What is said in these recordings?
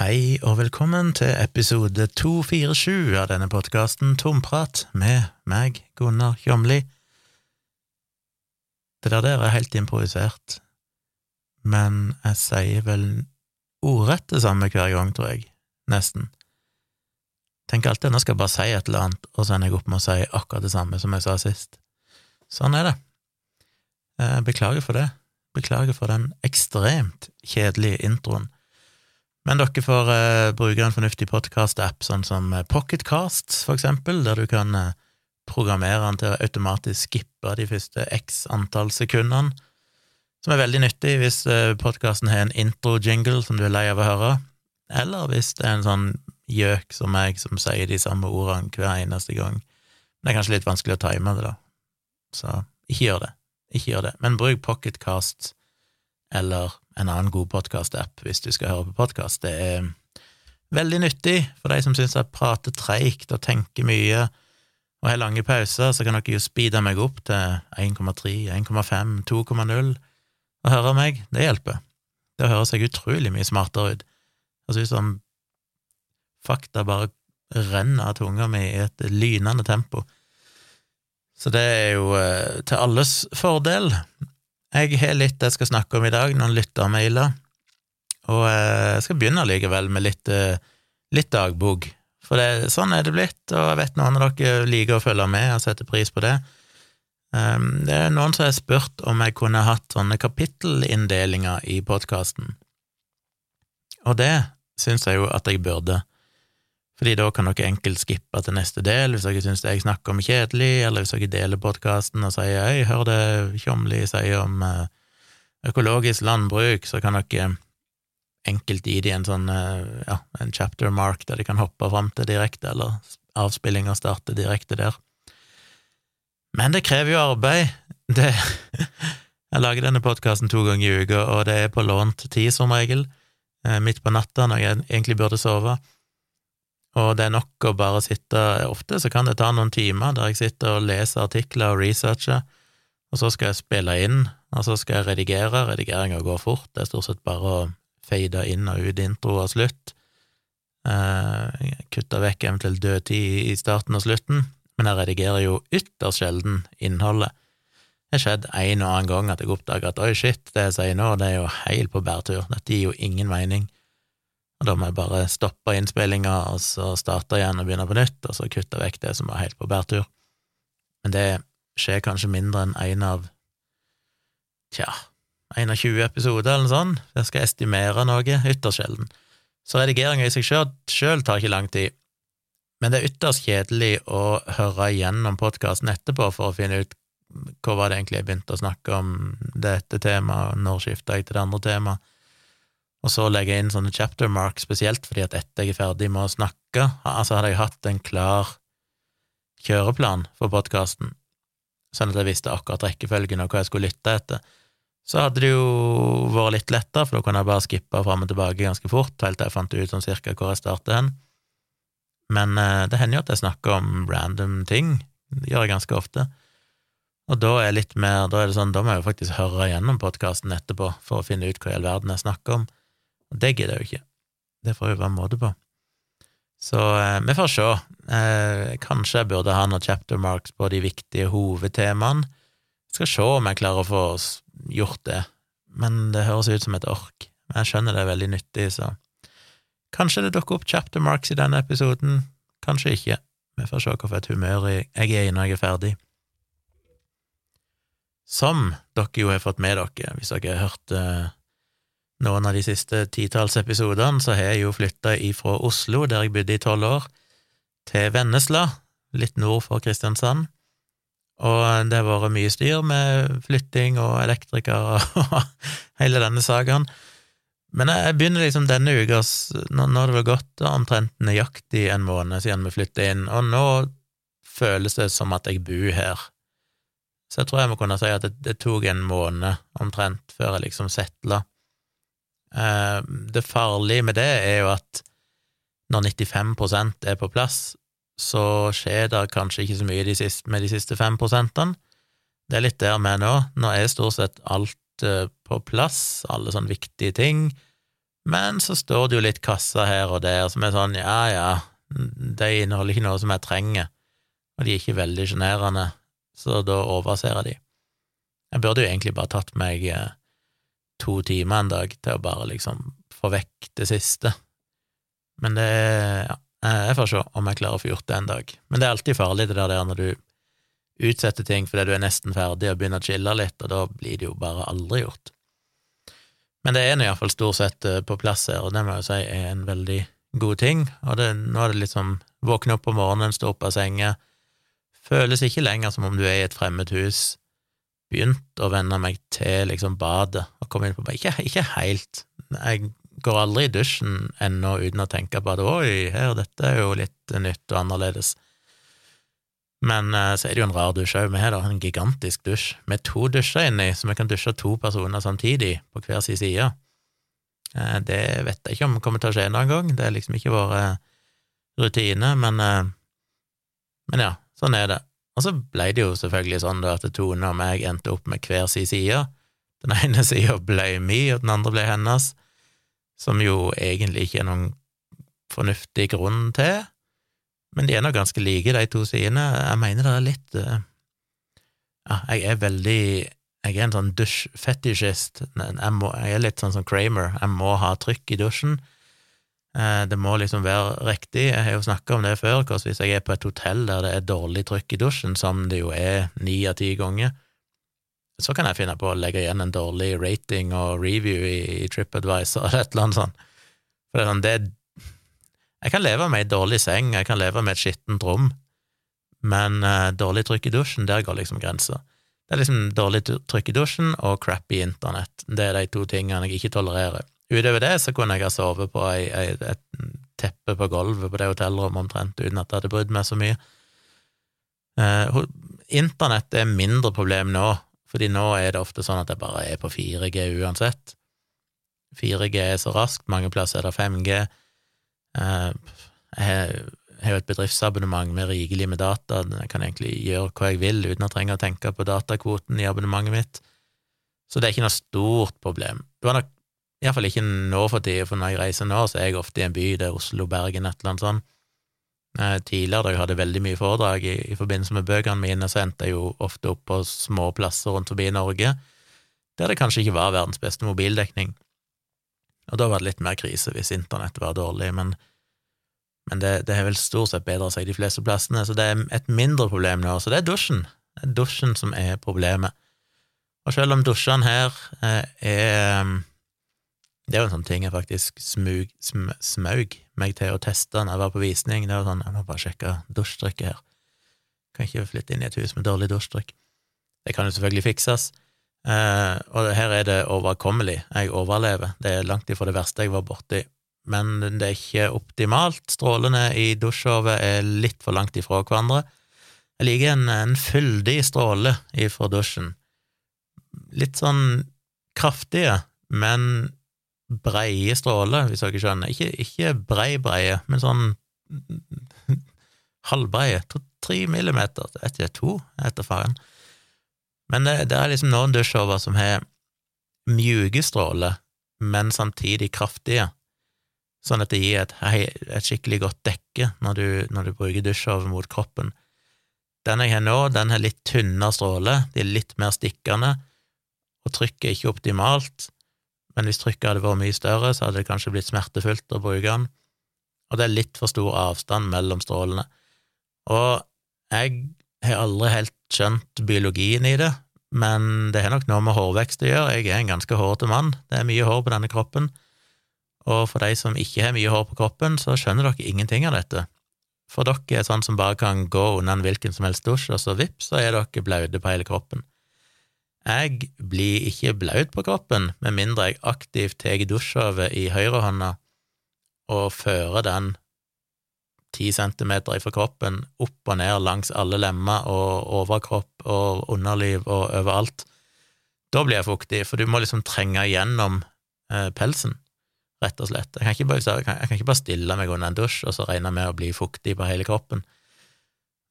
Hei og velkommen til episode 247 av denne podkasten Tomprat med meg, Gunnar Kjomli. Det der der er helt improvisert, men jeg sier vel ordrett det samme hver gang, tror jeg. Nesten. Tenker alltid nå skal jeg bare si et eller annet, og så ender jeg opp med å si akkurat det samme som jeg sa sist. Sånn er det. Eh, beklager for det. Beklager for den ekstremt kjedelige introen. Men dere får uh, bruke en fornuftig podkast-app, sånn som eh, Pocketcast, for eksempel, der du kan uh, programmere den til å automatisk skippe de første x antall sekundene, som er veldig nyttig hvis uh, podkasten har en intro-jingle som du er lei av å høre, eller hvis det er en sånn gjøk som meg som sier de samme ordene hver eneste gang. Men det er kanskje litt vanskelig å time det, da, så ikke gjør det. Ikke gjør det, men bruk Pocketcast eller en annen god podkast-app hvis du skal høre på podkast. Det er veldig nyttig for de som syns jeg prater treigt og tenker mye og har lange pauser, så kan dere jo speede meg opp til 1,3, 1,5, 2,0 og høre meg. Det hjelper. Det høres seg utrolig mye smartere ut. Det ser ut som fakta bare renner av tunga mi i et lynende tempo. Så det er jo eh, til alles fordel. Jeg har litt jeg skal snakke om i dag, noen lyttermailer, og eh, jeg skal begynne likevel med litt, eh, litt dagbok, for det, sånn er det blitt, og jeg vet noen av dere liker å følge med og setter pris på det. Ehm, det er noen som har spurt om jeg kunne hatt sånne kapittelinndelinger i podkasten, og det syns jeg jo at jeg burde fordi da kan dere enkelt skippe til neste del hvis dere syns jeg snakker om kjedelig, eller hvis dere deler podkasten og sier hei, hør det Tjomli sier om eh, økologisk landbruk, så kan dere enkelt gi dem en sånn eh, ja, en chapter mark der de kan hoppe fram til direkte, eller avspillinga starte direkte der. Men det krever jo arbeid. Det Jeg lager denne podkasten to ganger i uka, og det er på lånt tid som regel, eh, midt på natta når jeg egentlig burde sove og det er nok å bare sitte Ofte så kan det ta noen timer der jeg sitter og leser artikler og researcher, og så skal jeg spille inn, og så skal jeg redigere. Redigeringa går fort, det er stort sett bare å fade inn og ut intro og slutt. Eh, kutte vekk eventuell dødtid i starten og slutten, men jeg redigerer jo ytterst sjelden innholdet. Det har skjedd en og annen gang at jeg oppdager at oi, shit, det jeg sier nå, det er jo helt på bærtur, dette gir jo ingen mening. Og da må jeg bare stoppe innspillinga, og så starte igjen og begynne på nytt, og så kutte vekk det som var helt på bærtur. Men det skjer kanskje mindre enn én av tja, én av 20 episoder eller noe sånt. Jeg skal estimere noe, ytterst sjelden. Så redigeringa i seg sjøl tar ikke lang tid. Men det er ytterst kjedelig å høre igjennom podkasten etterpå for å finne ut hva var det egentlig jeg begynte å snakke om dette temaet, når skifta jeg til det andre temaet og så legger jeg inn sånne chapter marks, spesielt fordi at etter jeg er ferdig med å snakke, altså hadde jeg hatt en klar kjøreplan for podkasten, sånn at jeg visste akkurat rekkefølgen og hva jeg skulle lytte etter, så hadde det jo vært litt lettere, for da kunne jeg bare skippa fram og tilbake ganske fort, helt til jeg fant ut sånn cirka hvor jeg starter hen. Men eh, det hender jo at jeg snakker om random ting, det gjør jeg ganske ofte. Og da er, litt mer, da er det sånn, da må jeg jo faktisk høre gjennom podkasten etterpå for å finne ut hva i all verden jeg snakker om. Og det gidder jeg jo ikke. Det får jo være måte på. Så eh, vi får se. Eh, kanskje jeg burde ha noen chapter marks på de viktige hovedtemaene. Skal se om jeg klarer å få gjort det, men det høres ut som et ork. Men jeg skjønner det er veldig nyttig, så kanskje det dukker opp chapter marks i denne episoden, kanskje ikke. Vi får se hvorfor et humør jeg er i når jeg er ferdig. Som dere jo har fått med dere, hvis dere har hørt eh, noen av de siste titalls episodene, så har jeg jo flytta ifra Oslo, der jeg bodde i tolv år, til Vennesla, litt nord for Kristiansand. Og det har vært mye styr med flytting og elektriker og hele denne sagaen. Men jeg begynner liksom denne uka, nå har det vel gått omtrent nøyaktig en måned siden vi flytta inn, og nå føles det som at jeg bor her. Så jeg tror jeg må kunne si at det, det tok en måned omtrent før jeg liksom settla Eh, det farlige med det er jo at når 95% er på plass, så skjer det kanskje ikke så mye med de siste 5 prosentene. Det er litt der vi er nå. Nå er stort sett alt eh, på plass, alle sånne viktige ting. Men så står det jo litt kasser her og der som er sånn, ja ja, de inneholder ikke noe som jeg trenger, og de er ikke veldig sjenerende, så da overser jeg de. Jeg burde jo egentlig bare tatt meg eh, to timer en dag til å bare liksom få vekk det siste, men det ja, jeg får se om jeg klarer å få gjort det en dag. Men det er alltid farlig det der når du utsetter ting fordi du er nesten ferdig og begynner å chille litt, og da blir det jo bare aldri gjort. Men det er nå iallfall stort sett eh, på plass her, og det må jeg jo si er en veldig god ting. Og det, nå er det liksom våkne opp om morgenen, stå opp av senga, føles ikke lenger som om du er i et fremmed hus. Begynt å venne meg til liksom badet og komme inn på badet. Ikke, ikke helt. Jeg går aldri i dusjen ennå uten å tenke på at oi, her, dette er jo litt nytt og annerledes. Men eh, så er det jo en rar dusj òg. Vi har da en gigantisk dusj med to dusjer inni, så vi kan dusje to personer samtidig på hver sin side. Eh, det vet jeg ikke om kommer til å skje noen gang, det er liksom ikke vår eh, rutine, men, men ja, sånn er det. Og så ble det jo selvfølgelig sånn da at Tone og meg endte opp med hver sin side. Den ene sida ble mi, og den andre ble hennes, som jo egentlig ikke er noen fornuftig grunn til. Men de er nå ganske like, de to sidene. Jeg mener det er litt uh, Ja, jeg er veldig Jeg er en sånn dusjfetisjist. Jeg, jeg, er litt sånn som Kramer. Jeg må ha trykk i dusjen. Uh, det må liksom være riktig. Jeg har jo snakka om det før, hvordan hvis jeg er på et hotell der det er dårlig trykk i dusjen, som det jo er ni av ti ganger, så kan jeg finne på å legge igjen en dårlig rating og review i, i TripAdvisor eller et eller annet sånt. For det er, sånn, det er jeg kan leve med ei dårlig seng, jeg kan leve med et skittent rom, men uh, dårlig trykk i dusjen, der går liksom grensa. Det er liksom dårlig trykk i dusjen og crappy internett. Det er de to tingene jeg ikke tolererer. Utover det så kunne jeg ha sovet på ei, ei, et teppe på gulvet på det hotellrommet omtrent uten at det hadde brydd meg så mye. Eh, internett er mindre problem nå, fordi nå er det ofte sånn at jeg bare er på 4G uansett. 4G er så raskt, mange plasser er det 5G. Eh, jeg har jo et bedriftsabonnement med rikelig med data, jeg kan egentlig gjøre hva jeg vil uten å trenge å tenke på datakvoten i abonnementet mitt, så det er ikke noe stort problem. Det var nok iallfall ikke nå for tida, for når jeg reiser nå, så er jeg ofte i en by, det er Oslo, Bergen, et eller annet sånt. Eh, tidligere, da jeg hadde veldig mye foredrag i, i forbindelse med bøkene mine, så endte jeg jo ofte opp på små plasser rundt forbi Norge, der det kanskje ikke var verdens beste mobildekning. Og da var det litt mer krise hvis internett var dårlig, men, men det, det har vel stort sett bedra seg de fleste plassene, så det er et mindre problem nå. Så det er dusjen. Det er dusjen som er problemet. Og selv om dusjene her eh, er Det er jo en sånn ting jeg faktisk smug, sm, smaug meg til å teste når jeg var på visning. Det var sånn, jeg må bare sjekke dusjtrykket her. Kan ikke flytte inn i et hus med dårlig dusjtrykk. Det kan jo selvfølgelig fikses. Eh, og her er det overkommelig. Jeg overlever. Det er langt ifra det verste jeg var borti. Men det er ikke optimalt. Strålene i dusjhovet er litt for langt ifra hverandre. Jeg liker en, en fyldig stråle ifra dusjen. Litt sånn kraftige, men breie stråler, hvis dere skjønner. Ikke, ikke brei-breie, men sånn halvbreie. Tre millimeter, vet ikke, to, etter faren. Men det, det er liksom noen dusjover som har mjuke stråler, men samtidig kraftige, sånn at det gir et, et skikkelig godt dekke når du, når du bruker dusjover mot kroppen. Den jeg har nå, den har litt tynnere stråler, de er litt mer stikkende, og trykket er ikke optimalt, men hvis trykket hadde vært mye større, så hadde det kanskje blitt smertefullt å bruke den, og det er litt for stor avstand mellom strålene. Og jeg har aldri helt skjønt biologien i det, men det har nok noe med hårvekst å gjøre. Jeg er en ganske hårete mann, det er mye hår på denne kroppen, og for de som ikke har mye hår på kroppen, så skjønner dere ingenting av dette. For dere er sånn som bare kan gå unna en hvilken som helst dusj, og så vips, så er dere blaute på hele kroppen. Jeg blir ikke blaut på kroppen med mindre jeg aktivt tar dusjhovet i høyrehånda og fører den ti centimeter fra kroppen, opp og ned langs alle lemmer og overkropp og underliv og overalt. Da blir jeg fuktig, for du må liksom trenge gjennom eh, pelsen, rett og slett. Jeg kan, ikke bare, jeg kan, ikke bare, stille meg under en dusj og så regne med å bli fuktig på hele kroppen.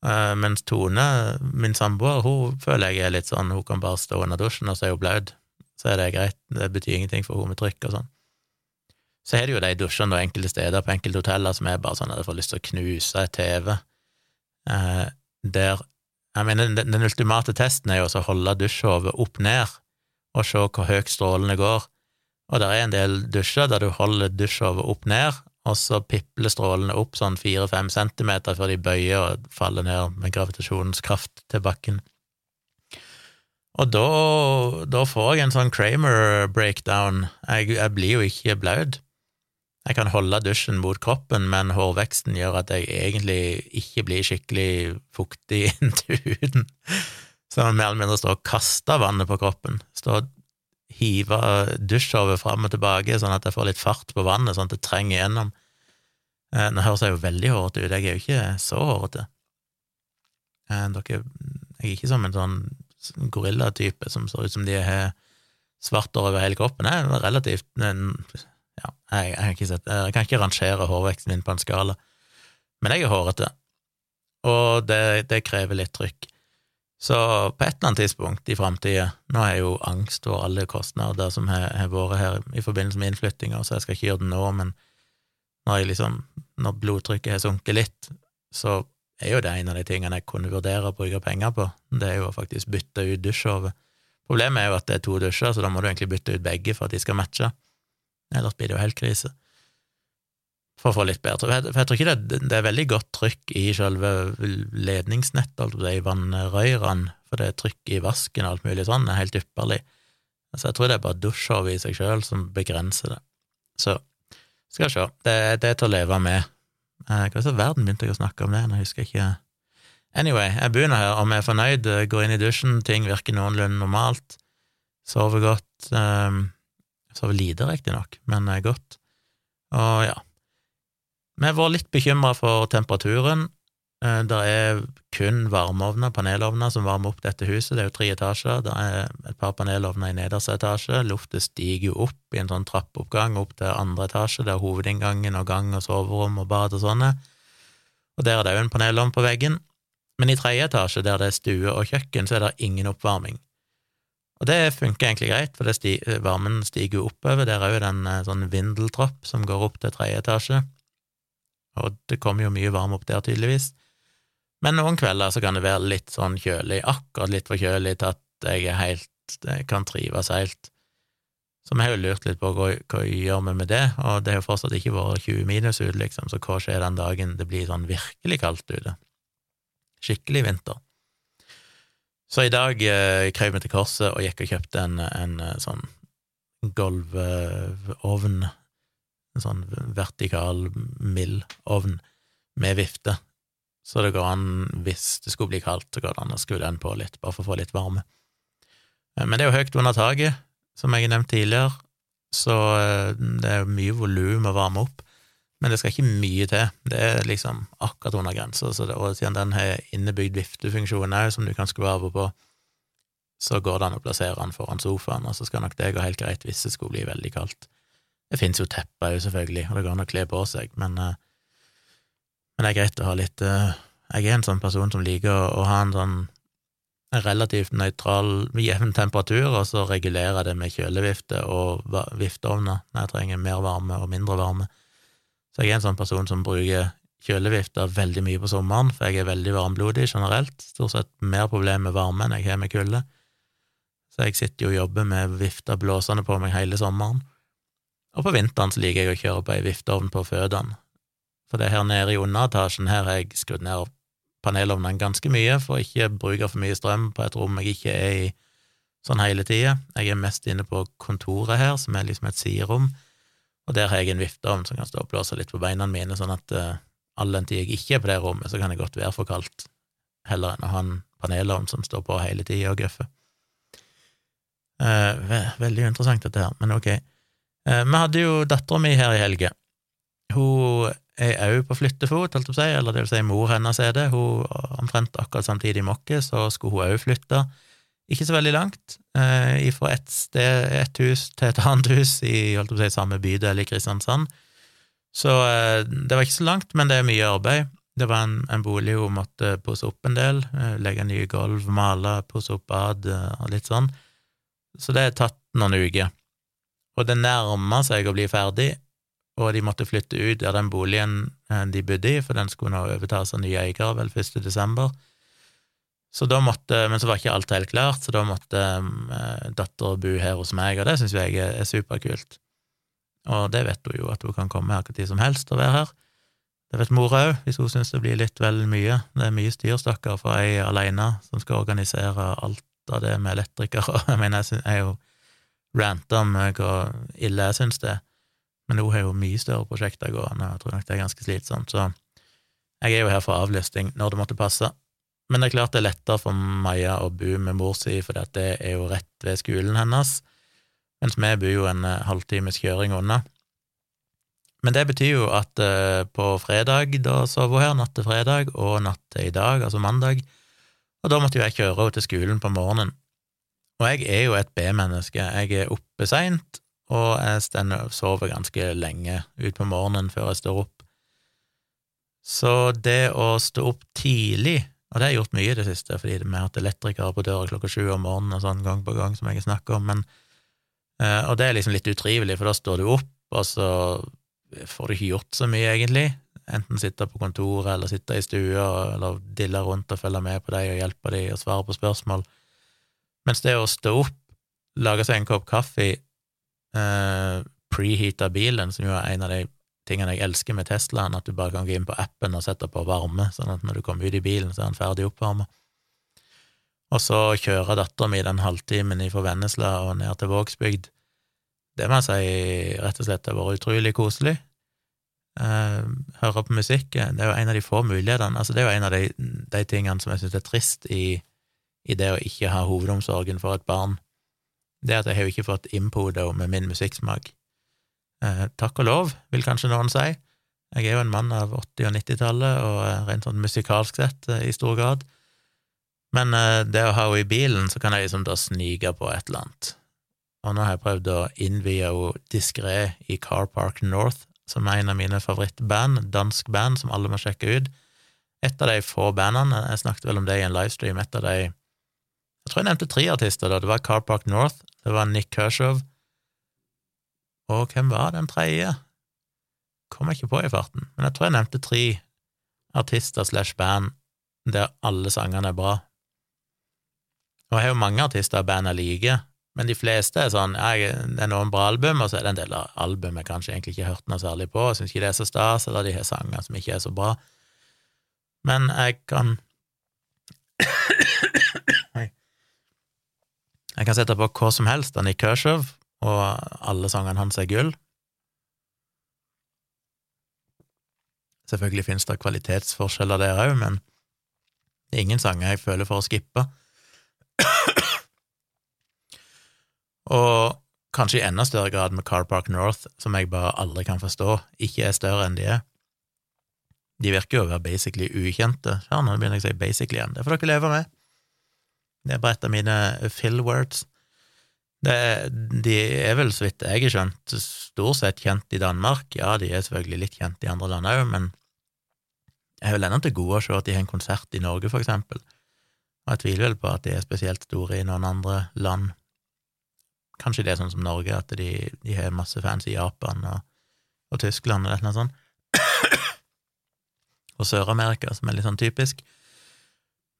Eh, mens Tone, min samboer, hun føler jeg er litt sånn, hun kan bare stå under dusjen, og så er hun blaut. Så er det greit, det betyr ingenting for hun med trykk og sånn. Så er det jo de dusjene og enkelte steder på enkelte hoteller som er bare sånn at jeg får lyst til å knuse et TV. Eh, der Jeg mener, den, den ultimate testen er jo å holde dusjhovet opp ned og se hvor høyt strålene går. Og det er en del dusjer der du holder dusjhovet opp ned, og så pipler strålene opp sånn fire-fem centimeter før de bøyer og faller ned med gravitasjonens kraft til bakken. Og da, da får jeg en sånn Kramer-breakdown. Jeg, jeg, blir jo ikke blaut. Jeg kan holde dusjen mot kroppen, men hårveksten gjør at jeg egentlig ikke blir skikkelig fuktig inntil huden. Så jeg mer eller mindre står og kaster vannet på kroppen. Står og hiver dusjhovet fram og tilbake, sånn at jeg får litt fart på vannet, sånn at det trenger gjennom. Eh, nå høres jeg jo veldig hårete ut, jeg er jo ikke så hårete. Eh, jeg er ikke som en sånn gorillatype som ser ut som de har svart over hele kroppen. Jeg er relativt ja, jeg, jeg, kan sett, jeg, kan ikke rangere hårveksten min på en skala, men jeg er hårete, og det, det krever litt trykk. Så på et eller annet tidspunkt i framtida Nå er jo angst og alle kostnader som har, har vært her i forbindelse med innflyttinga, så jeg skal ikke gjøre det nå, men når, liksom, når blodtrykket har sunket litt, så er jo det en av de tingene jeg kunne vurdere å bruke penger på. Det er jo å faktisk bytte ut dusjhovet. Problemet er jo at det er to dusjer, så da må du egentlig bytte ut begge for at de skal matche. Ellers blir det jo helt krise. For å få litt bedre For jeg, tror ikke det, det, er veldig godt trykk i selve ledningsnettet, altså i vannrørene, for det er trykk i vasken og alt mulig sånn er helt ypperlig. Så jeg tror det er bare dusjhovet i seg sjøl som begrenser det. Så skal vi se, det, det er til å leve med. Hva hva slags verden begynte å snakke om det? Nå husker jeg ikke Anyway, jeg begynner her, om jeg er fornøyd, går inn i dusjen, ting virker noenlunde normalt, sover godt. Um, Sover lite, riktignok, men godt. Og ja. Vi har vært litt bekymra for temperaturen. Eh, det er kun varmeovner, panelovner, som varmer opp dette huset. Det er jo tre etasjer. Det er et par panelovner i nederste etasje. Luftet stiger jo opp i en sånn trappeoppgang opp til andre etasje, der hovedinngangen og gang og soverom og bad og sånne. Og der er det òg en panelovn på veggen. Men i tredje etasje, der det er stue og kjøkken, så er det ingen oppvarming. Og det funker egentlig greit, for sti varmen stiger jo oppover. Der er jo den eh, sånn vindeltrapp som går opp til tredje etasje, og det kommer jo mye varme opp der, tydeligvis. Men noen kvelder så kan det være litt sånn kjølig, akkurat litt for kjølig til at jeg helt kan trives helt. Så vi har jo lurt litt på hva, hva gjør vi med det, og det har jo fortsatt ikke vært 20 minus ute, liksom, så hva skjer den dagen det blir sånn virkelig kaldt ute? Skikkelig vinter. Så i dag eh, krøp vi til korset og gikk og kjøpte en, en eh, sånn gulvovn, en sånn vertikal, mild ovn med vifte. Så det går an, hvis det skulle bli kaldt, så går det an å skru den på litt, bare for å få litt varme. Eh, men det er jo høyt under taket, som jeg har nevnt tidligere, så eh, det er mye volum å varme opp men det skal ikke mye til. Det er liksom akkurat under grensa, og siden den har innebygd viftefunksjon òg, som du kan skru av og på, så går det an å plassere den foran sofaen, og så skal nok det gå helt greit hvis det skulle bli veldig kaldt. Det finnes jo tepper òg, selvfølgelig, og det går an å kle på seg, men, eh, men, det er greit å ha litt eh, Jeg er en sånn person som liker å, ha en sånn relativt nøytral, jevn temperatur, og så regulere det med kjølevifte og vifteovner når jeg trenger mer varme og mindre varme. Så jeg er en sånn person som bruker kjølevifter veldig mye på sommeren, for jeg er veldig varmblodig generelt, stort sett mer problem med varme enn jeg har med kulde. Så jeg sitter jo og jobber med vifter blåsende på meg hele sommeren. Og på vinteren så liker jeg å kjøre på ei vifteovn på føttene, for det her nede i underetasjen, her har jeg skrudd ned panelovnene ganske mye for å ikke bruke for mye strøm på et rom jeg ikke er i sånn hele tida. Jeg er mest inne på kontoret her, som er liksom et siderom og der har jeg en vifteovn som kan stå og blåse litt på beina mine, sånn at uh, all den tid jeg ikke er på det rommet, så kan det godt være for kaldt, heller enn å ha en panelovn som står på hele tida og gøffer. Uh, ve veldig interessant, dette her, men ok. Uh, vi hadde jo dattera mi her i helga. Hun er òg på flyttefot, holdt jeg på å si, eller det vil si mor hennes er det. Hun omtrent akkurat samtidig i Mokke, så skulle hun òg flytte. Ikke så veldig langt, eh, fra et sted, et hus til et annet hus i holdt på å si, samme bydel i Kristiansand. Så eh, det var ikke så langt, men det er mye arbeid. Det var en, en bolig hun måtte pusse opp en del, eh, legge nye gulv, male, pusse opp bad eh, og litt sånn. Så det har tatt noen uker. Og det nærmer seg å bli ferdig, og de måtte flytte ut av den boligen eh, de bodde i, for den skulle nå overtas av nye eiere vel 1. desember. Så da måtte, Men så var ikke alt helt klart, så da måtte datter dattera bo her hos meg, og det syns jeg er superkult. Og det vet hun jo, at hun kan komme her når som helst og være her. Det vet mora òg, hvis hun syns det blir litt vel mye. Det er mye styrstokker for ei aleine som skal organisere alt av det med elektrikere. Jeg mener, jeg er jo ranta om hvor ille jeg syns det er. Men hun har jo mye større prosjekter gående, og jeg tror nok det er ganske slitsomt, så jeg er jo her for avlysting når det måtte passe. Men det er klart det er lettere for Maja å bo med mor si, for det er jo rett ved skolen hennes, mens vi bor jo en eh, halvtimes kjøring unna. Men det betyr jo at uh, på fredag, da sov hun her, natt til fredag, og natt til i dag, altså mandag, og da måtte jo jeg kjøre henne til skolen på morgenen. Og jeg er jo et B-menneske, jeg er oppe seint, og jeg stender, sover ganske lenge utpå morgenen før jeg står opp. Så det å stå opp tidlig, og det har jeg gjort mye i det siste, fordi vi har hatt elektrikere på døra klokka sju om morgenen og sånn gang på gang, som jeg snakker om, men eh, Og det er liksom litt utrivelig, for da står du opp, og så får du ikke gjort så mye, egentlig. Enten sitte på kontoret eller sitte i stua eller dille rundt og følge med på dem og hjelpe dem og svare på spørsmål. Mens det å stå opp, lage seg en kopp kaffe, eh, preheate bilen, som jo er en av de tingene jeg elsker med Teslaen, at du bare kan gå inn på appen og sette på varme, sånn at når du kommer ut i bilen, så er den ferdig oppvarma. Og så kjøre dattera mi den halvtimen fra Vennesla og ned til Vågsbygd. Det må jeg si rett og slett har vært utrolig koselig. Eh, høre på musikk, det er jo en av de få mulighetene altså Det er jo en av de, de tingene som jeg syns er trist i, i, det å ikke ha hovedomsorgen for et barn. Det at jeg har jo ikke fått impodo med min musikksmak. Eh, takk og lov, vil kanskje noen si. Jeg er jo en mann av 80- og 90-tallet, og rent sånn musikalsk sett eh, i stor grad. Men det å ha henne i bilen, så kan jeg liksom da snike på et eller annet. Og nå har jeg prøvd å innvie henne diskré i Car Park North, som er en av mine favorittband, dansk band som alle må sjekke ut. Et av de få bandene, jeg snakket vel om det i en livestream, et av de Tror jeg nevnte tre artister, da. Det var Car Park North, det var Nick Kershaw, og hvem var den tredje? Kom jeg ikke på i farten, men jeg tror jeg nevnte tre artister slash band der alle sangene er bra. Og jeg har jo mange artister og band jeg liker, men de fleste er sånn jeg, det er noen bra album, og så er det en del album jeg kanskje egentlig ikke har hørt noe særlig på, syns ikke det er så stas, eller de har sanger som ikke er så bra. Men jeg kan Jeg kan sette på hva som helst av Nick Kershaw, og alle sangene hans er gull. Selvfølgelig finnes det kvalitetsforskjeller der òg, men det er ingen sanger jeg føler for å skippe. Og kanskje i enda større grad med Car Park North, som jeg bare aldri kan forstå, ikke er større enn de er. De virker jo å være basically ukjente. Ja, nå begynner jeg å si basically igjen. Det får dere leve med. Det er bare et av mine fill-words. de er vel, så vidt jeg har skjønt, stort sett kjent i Danmark. Ja, de er selvfølgelig litt kjent i andre land òg, men jeg er vel ennå til gode å se at de har en konsert i Norge, for eksempel. Og jeg tviler vel på at de er spesielt store i noen andre land. Kanskje det er sånn som Norge, at de, de har masse fans i Japan og, og Tyskland og noe sånt. og Sør-Amerika, som er litt sånn typisk.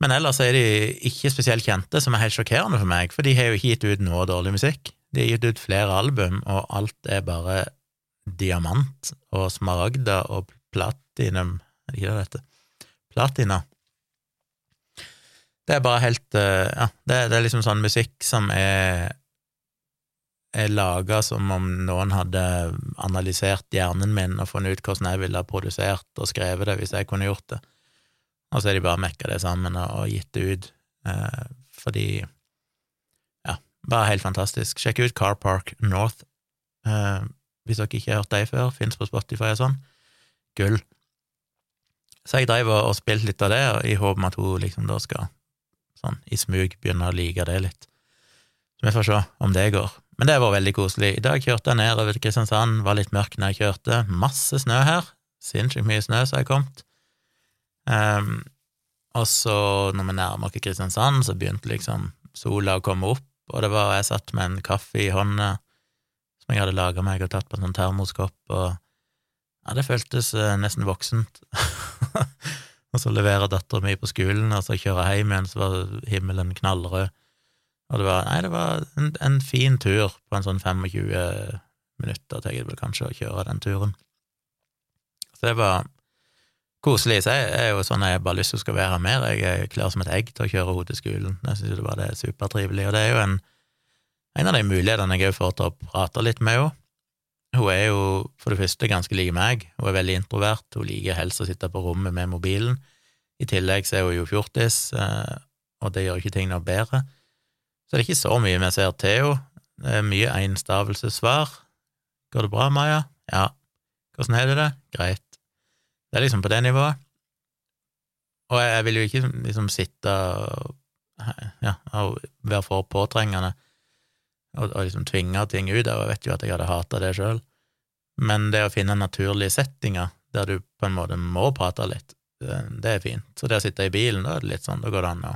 Men ellers er de ikke spesielt kjente, som er helt sjokkerende for meg, for de har jo ikke gitt ut noe dårlig musikk. De har gitt ut flere album, og alt er bare diamant og smaragder og platinum Er det ikke det dette? Platina. Det er bare helt eh, Ja, det, det er liksom sånn musikk som er er laga som om noen hadde analysert hjernen min og funnet ut hvordan jeg ville ha produsert og skrevet det hvis jeg kunne gjort det. Og så har de bare mekka det sammen og gitt det ut, eh, fordi Ja, bare helt fantastisk. Sjekk ut Car Park North eh, hvis dere ikke har hørt dem før. Fins på Spotify og sånn. Gull. Så jeg dreiv og spilte litt av det, i håp om at hun liksom da skal, sånn i smug, begynne å like det litt. Så vi får se om det går. Men det var veldig koselig. I dag kjørte jeg nedover til Kristiansand, var litt mørk når jeg kjørte. Masse snø her. Sinnssykt mye snø som jeg kommet. Um, og så, når vi nærmer oss Kristiansand, så begynte liksom sola å komme opp, og det var Jeg satt med en kaffe i hånda som jeg hadde laga meg og tatt på en sånn termoskopp, og Ja, det føltes eh, nesten voksent. og så leverer dattera mi på skolen, og så kjører jeg hjem igjen, så var himmelen knallrød. Og det var Nei, det var en, en fin tur på en sånn 25 minutter, tenker jeg vel kanskje, å kjøre den turen. Så det var koselig. Så jeg er jo sånn jeg bare lyst til å skal være mer. Jeg er klar som et egg til å kjøre henne til skolen. Jeg syns det var det supertrivelig. Og det er jo en, en av de mulighetene jeg òg får til å prate litt med henne. Hun er jo for det første ganske lik meg, hun er veldig introvert, hun liker helst å sitte på rommet med mobilen. I tillegg så er hun jo fjortis, eh, og det gjør ikke ting noe bedre. Så det er ikke så mye vi ser til henne. Det er mye enstavelsessvar. Går det bra, Maja? Ja. Hvordan har du det? Greit. Det er liksom på det nivået. Og jeg vil jo ikke liksom sitte og ja, og være for påtrengende og, og liksom tvinge ting ut og jeg vet jo at jeg hadde hata det sjøl, men det å finne naturlige settinger der du på en måte må prate litt, det er fint. Så det å sitte i bilen, da er det litt sånn, da går det an å,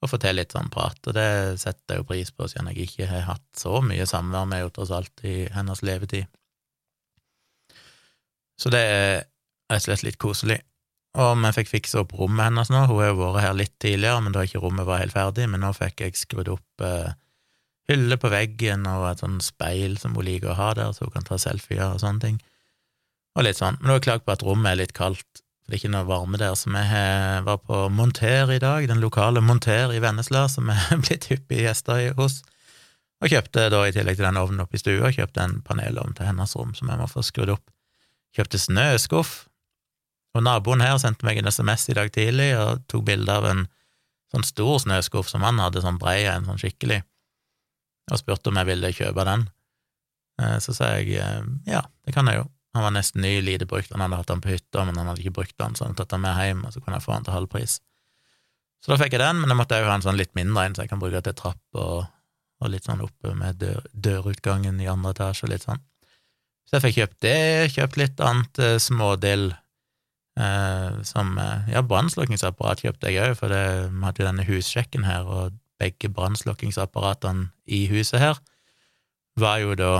å få til litt sånn prat, og det setter jeg jo pris på, siden jeg ikke har hatt så mye samvær med henne tross alt i hennes levetid. Så det er rett og slett litt koselig. Og vi fikk fiksa opp rommet hennes nå, hun har jo vært her litt tidligere, men da ikke rommet var helt ferdig, men nå fikk jeg skrudd opp eh, hylle på veggen og et sånn speil som hun liker å ha der, så hun kan ta selfier og sånne ting. Og litt sånn. Men hun har klagd på at rommet er litt kaldt, for det er ikke noe varme der. Så vi var på Monter i dag, den lokale Monter i Vennesla, som er blitt hyppige gjester hos. Og kjøpte da, i tillegg til den ovnen oppe i stua, kjøpte en panelovn til hennes rom som jeg må få skrudd opp. Kjøpte snøskuff. Og naboen her sendte meg en SMS i dag tidlig og tok bilde av en sånn stor snøskuff som han hadde, sånn brei en, sånn skikkelig og spurte om jeg ville kjøpe den. Eh, så sa jeg eh, ja, det kan jeg jo. Han var nesten ny, lite brukt, han hadde hatt den på hytta, men han hadde ikke brukt den, så han hadde tatt den med hjem, og så kunne jeg få den til halv pris. Så da fikk jeg den, men jeg måtte òg ha en sånn litt mindre en, så jeg kan bruke til trapp og, og litt sånn oppe med dør, dørutgangen i andre etasje og litt sånn. Så jeg fikk kjøpt det, kjøpt litt annet eh, smådill, eh, som eh, Ja, brannslukkingsapparat kjøpte jeg òg, for vi hadde jo denne hussjekken her, og begge brannslukkingsapparatene i huset her, var jo da,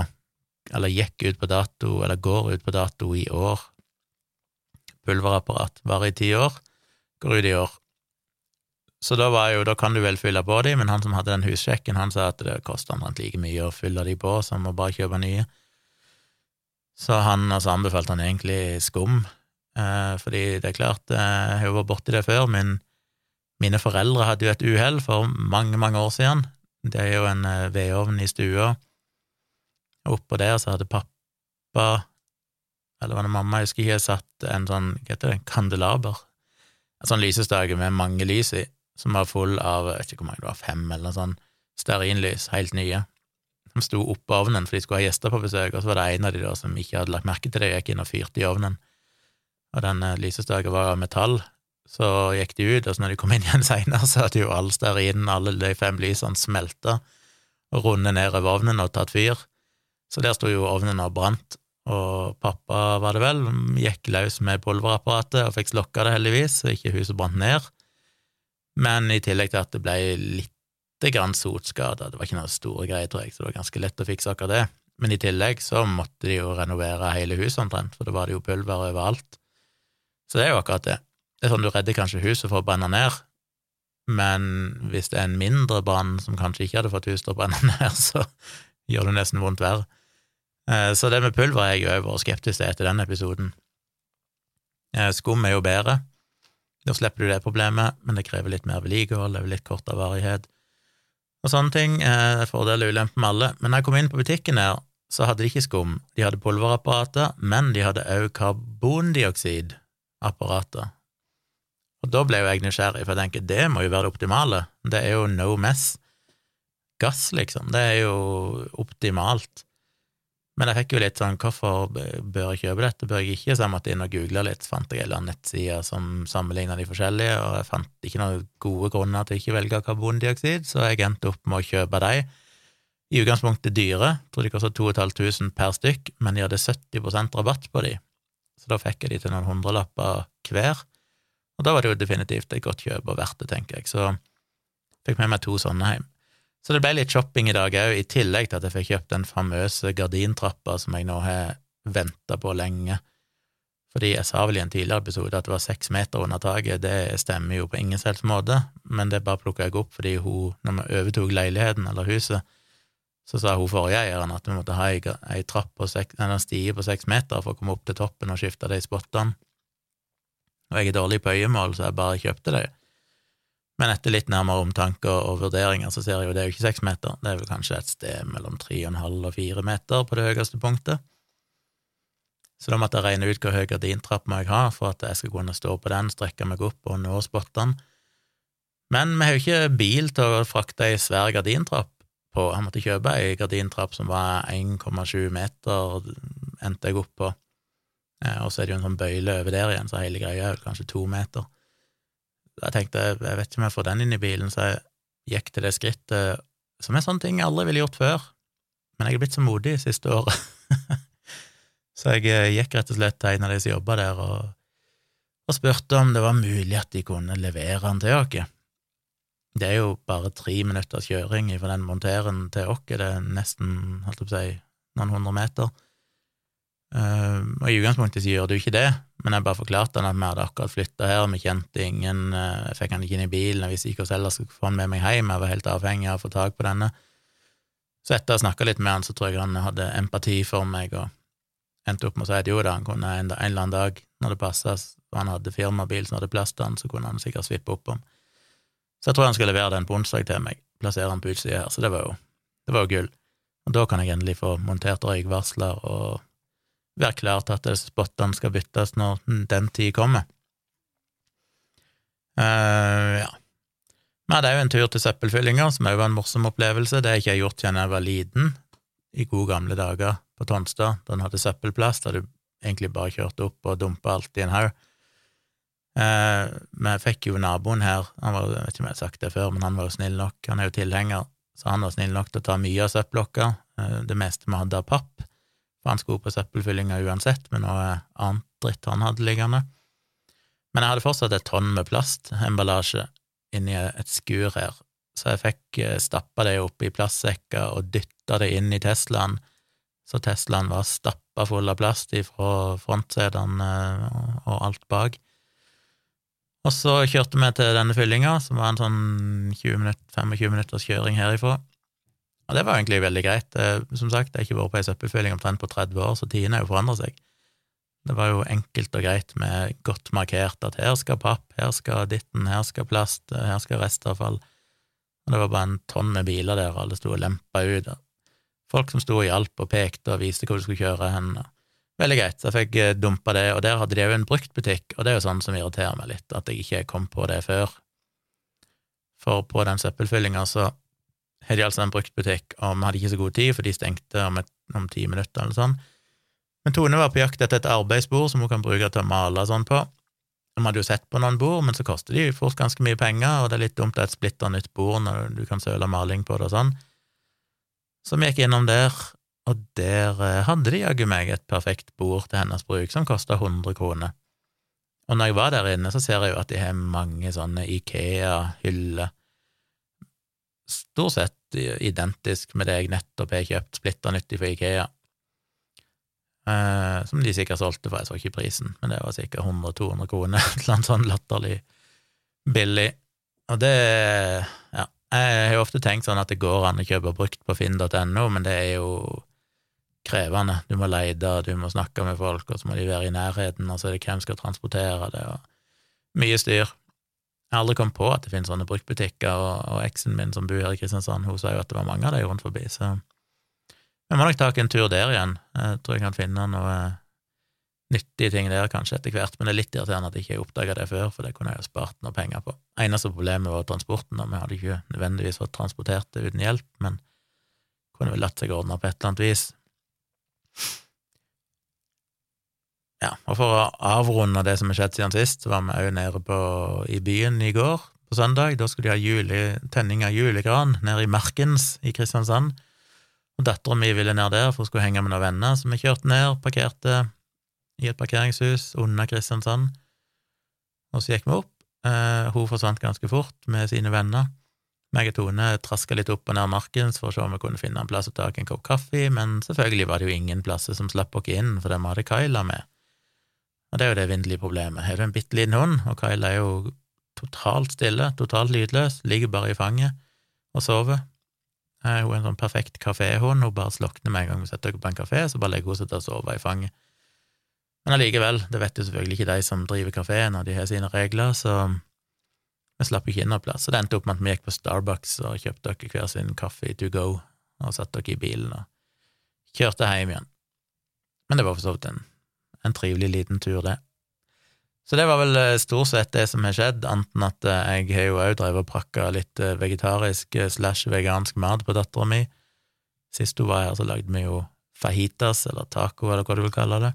eller gikk ut på dato, eller går ut på dato i år. Pulverapparat varer i ti år, går ut i år. Så da var jo, da kan du vel fylle på de, men han som hadde den hussjekken, han sa at det koster omtrent like mye å fylle de på som å bare kjøpe nye. Så han altså anbefalte han egentlig skum, eh, fordi det er klart, eh, jeg har jo vært borti det før, men mine foreldre hadde jo et uhell for mange, mange år siden. Det er jo en eh, vedovn i stua. Oppå der så hadde pappa, eller var det mamma, jeg husker ikke, satt en sånn, hva heter det, kandelaber. En sånn lysestake med mange lys i, som var full av, jeg vet ikke hvor mange det var, fem eller noe sånn, stearinlys, helt nye. De sto oppå ovnen, for de skulle ha gjester på besøk, og så var det en av de da som ikke hadde lagt merke til det, gikk inn og fyrte i ovnen. Og den eh, lysestaken var av metall, så gikk de ut, og så når de kom inn igjen seinere, så hadde jo all stearinen, alle de fem lysene, smelta og rundet ned over ovnen og tatt fyr. Så der sto jo ovnen og brant, og pappa, var det vel, gikk løs med pulverapparatet og fikk slokka det, heldigvis, så ikke huset brant ned. Men i tillegg til at det ble lite grann sotskader, det var ikke noe store greier, tror jeg, så det var ganske lett å fikse akkurat det. Men i tillegg så måtte de jo renovere hele huset omtrent, for da var det jo pulver overalt. Så det er jo akkurat det. Det er sånn du redder kanskje huset for å brenne ned, men hvis det er en mindre brann som kanskje ikke hadde fått huset til å brenne ned, så gjør det nesten vondt verre. Eh, så det med pulver er jeg jo vært skeptisk til etter den episoden. Eh, skum er jo bedre, da slipper du det problemet, men det krever litt mer vedlikehold, det er litt kortere varighet og sånne ting. Eh, er fordel og ulempe med alle. Men da jeg kom inn på butikken her, så hadde de ikke skum, de hadde pulverapparater, men de hadde òg karbondioksidapparater. Og da ble jo jeg nysgjerrig, for jeg tenker det må jo være det optimale. Det er jo no mess. Gass, liksom. Det er jo optimalt. Men jeg fikk jo litt sånn hvorfor bør jeg kjøpe dette, bør jeg ikke? Så jeg måtte inn og google litt, fant jeg en eller annen nettside som sammenligna de forskjellige, og jeg fant ikke noen gode grunner til å ikke velge karbondioksid, så jeg endte opp med å kjøpe de. I utgangspunktet dyre, jeg tror de koster 2500 per stykk, men de hadde 70% rabatt på de, så da fikk jeg de til noen hundrelapper hver. Og da var det jo definitivt et godt kjøp og verdt det, tenker jeg, så fikk med meg to sånne hjem. Så det ble litt shopping i dag òg, i tillegg til at jeg fikk kjøpt den famøse gardintrappa som jeg nå har venta på lenge. Fordi jeg sa vel i en tidligere episode at det var seks meter under taket, det stemmer jo på ingen selvs måte, men det bare plukka jeg opp fordi hun, når vi overtok leiligheten eller huset, så sa hun forrige eieren at vi måtte ha ei, trapp på seks, en stige på seks meter for å komme opp til toppen og skifte de spottene. Og jeg er dårlig på øyemål, så jeg bare kjøpte det. Men etter litt nærmere omtanke og vurderinger så ser jeg jo det er jo ikke seks meter, det er vel kanskje et sted mellom tre og en halv og fire meter på det høyeste punktet. Så da måtte jeg regne ut hvor høy gardintrapp må jeg ha for at jeg skal kunne stå på den, strekke meg opp og nå spottene. Men vi har jo ikke bil til å frakte ei svær gardintrapp på. Jeg måtte kjøpe ei gardintrapp som var 1,7 meter, endte jeg opp på. Eh, og så er det jo en sånn bøyle over der igjen, så hele greia er kanskje to meter. Jeg tenkte, jeg vet ikke om jeg får den inn i bilen, så jeg gikk til det skrittet, som er sånne ting jeg aldri ville gjort før. Men jeg er blitt så modig siste året. Så jeg eh, gikk rett og slett til en av de som jobba der, og, og, spurte om det var mulig at de kunne levere den til oss. Det er jo bare tre minutters kjøring fra den monteren til oss, det er nesten, holdt på å si, noen hundre meter. Uh, og i utgangspunktet gjør du ikke det, men jeg bare forklarte han at vi hadde akkurat flytta her, vi kjente ingen, uh, jeg fikk han ikke inn i bilen, jeg visste ikke hvordan ellers skulle få han med meg hjem, jeg var helt avhengig av å få tak på denne. Så etter å ha snakka litt med han, så tror jeg han hadde empati for meg, og endte opp med å si at jo da, han kunne en, en eller annen dag, når det passa, og han hadde firmabil som hadde plass til han, så kunne han sikkert svippe opp om. Så jeg tror han skulle levere den på onsdag til meg, plassere den på utsida her, så det var jo, det var jo gull. Og da kan jeg endelig få montert røykvarsler og være klar til at spottene skal byttes når den tid kommer. Uh, ja. Vi hadde òg en tur til søppelfyllinga, som òg var en morsom opplevelse. Det har jeg ikke gjort siden jeg var liten, i gode gamle dager på Tonstad, da en hadde søppelplass, da du egentlig bare kjørte opp og dumpa alt i en haug. Eh, vi fikk jo naboen her, han var, jeg vet ikke om jeg har sagt det før, men han var jo snill nok, han er jo tilhenger, så han var snill nok til å ta mye av søppelblokka, eh, det meste vi hadde av papp, for han skulle på søppelfyllinga uansett, med noe annet dritt han hadde liggende. Men jeg hadde fortsatt et tonn med plastemballasje inni et skur her, så jeg fikk eh, stappa det opp i plastsekker og dytta det inn i Teslaen. Så Teslaen var stappa full av plast fra frontsetene eh, og alt bak. Og så kjørte vi til denne fyllinga, som var en sånn 20 minutter, 25 minutters kjøring herifra. Og det var egentlig veldig greit. Eh, som sagt, jeg har ikke vært på ei søppelfylling omtrent på 30 år, så tidene har jo forandra seg. Det var jo enkelt og greit med godt markert at her skal papp, her skal ditten, her skal plast, her skal restavfall. Og det var bare en tonn med biler der, og alle sto og lempa ut. Folk som sto og hjalp og pekte og viste hvor du skulle kjøre hen. Veldig greit, så jeg fikk dumpa det, og der hadde de òg en bruktbutikk, og det er jo sånn som irriterer meg litt, at jeg ikke kom på det før. For på den søppelfyllinga så har de altså en bruktbutikk, og vi hadde ikke så god tid, for de stengte om, et, om ti minutter eller sånn. Men Tone var på jakt etter et arbeidsbord som hun kan bruke til å male sånn på. Vi hadde jo sett på noen bord, men så koster de fort ganske mye penger, og det er litt dumt å ha et splitter nytt bord når du kan søle maling på det og sånn Så vi gikk innom der, og der eh, hadde de jaggu meg et perfekt bord til hennes bruk, som kosta 100 kroner. Og når jeg var der inne, så ser jeg jo at de har mange sånne Ikea-hyller, stort sett identisk med det jeg nettopp har kjøpt splitter nyttig for Ikea, eh, som de sikkert solgte for, jeg så ikke prisen, men det var sikkert 100-200 kroner, eller annet sånn latterlig billig. Og det, ja, jeg har jo ofte tenkt sånn at det går an å kjøpe brukt på finn.no, men det er jo krevende. Du må lete, du må snakke med folk, og så må de være i nærheten, og så er det hvem skal transportere det, og mye styr. Jeg har aldri kommet på at det finnes sånne bruktbutikker, og, og eksen min som bor her i Kristiansand, hun sa jo at det var mange av dem rundt forbi, så vi må nok ta en tur der igjen. Jeg tror jeg kan finne noe nyttige ting der kanskje etter hvert, men det er litt irriterende at jeg ikke oppdaga det før, for det kunne jeg jo spart noe penger på. Eneste problemet var transporten, og vi hadde ikke nødvendigvis fått transportert det uten hjelp, men kunne vel latt seg ordne på et eller annet vis. Ja, og for å avrunde det som har skjedd siden sist, så var vi òg nede på, i byen i går, på søndag. Da skulle de ha jule, tenning av julegran nede i Markens i Kristiansand. Og dattera mi ville ned der, for hun skulle henge med noen venner, så vi kjørte ned, parkerte i et parkeringshus under Kristiansand. Og så gikk vi opp. Eh, hun forsvant ganske fort med sine venner. Meg og Tone traska litt opp og ned markens for å se om vi kunne finne en plass å ta en kopp kaffe, men selvfølgelig var det jo ingen plasser som slapp oss inn, for vi hadde Kyla med. Og det er jo det vinderlige problemet. Har du en bitte liten hund, og Kyla er jo totalt stille, totalt lydløs, ligger bare i fanget og sover. Hun er en sånn perfekt kaféhund, hun bare slokner med en gang vi setter henne på en kafé, så bare legger hun seg til å sove i fanget. Men allikevel, det vet jo selvfølgelig ikke de som driver kafeen, og de har sine regler, så vi slapp ikke inn noe plass. Så det endte opp med at vi gikk på Starbucks og kjøpte dere hver sin kaffe to go, og satte dere i bilen og kjørte hjem igjen. Men det var for så vidt en, en trivelig liten tur, det. Så det var vel eh, stort sett det som har skjedd, anten at eh, jeg har jo òg drevet og prakka litt eh, vegetarisk slash vegansk mat på dattera mi. Sist hun var her, så lagde vi jo fajitas, eller taco, eller hva du vil kalle det,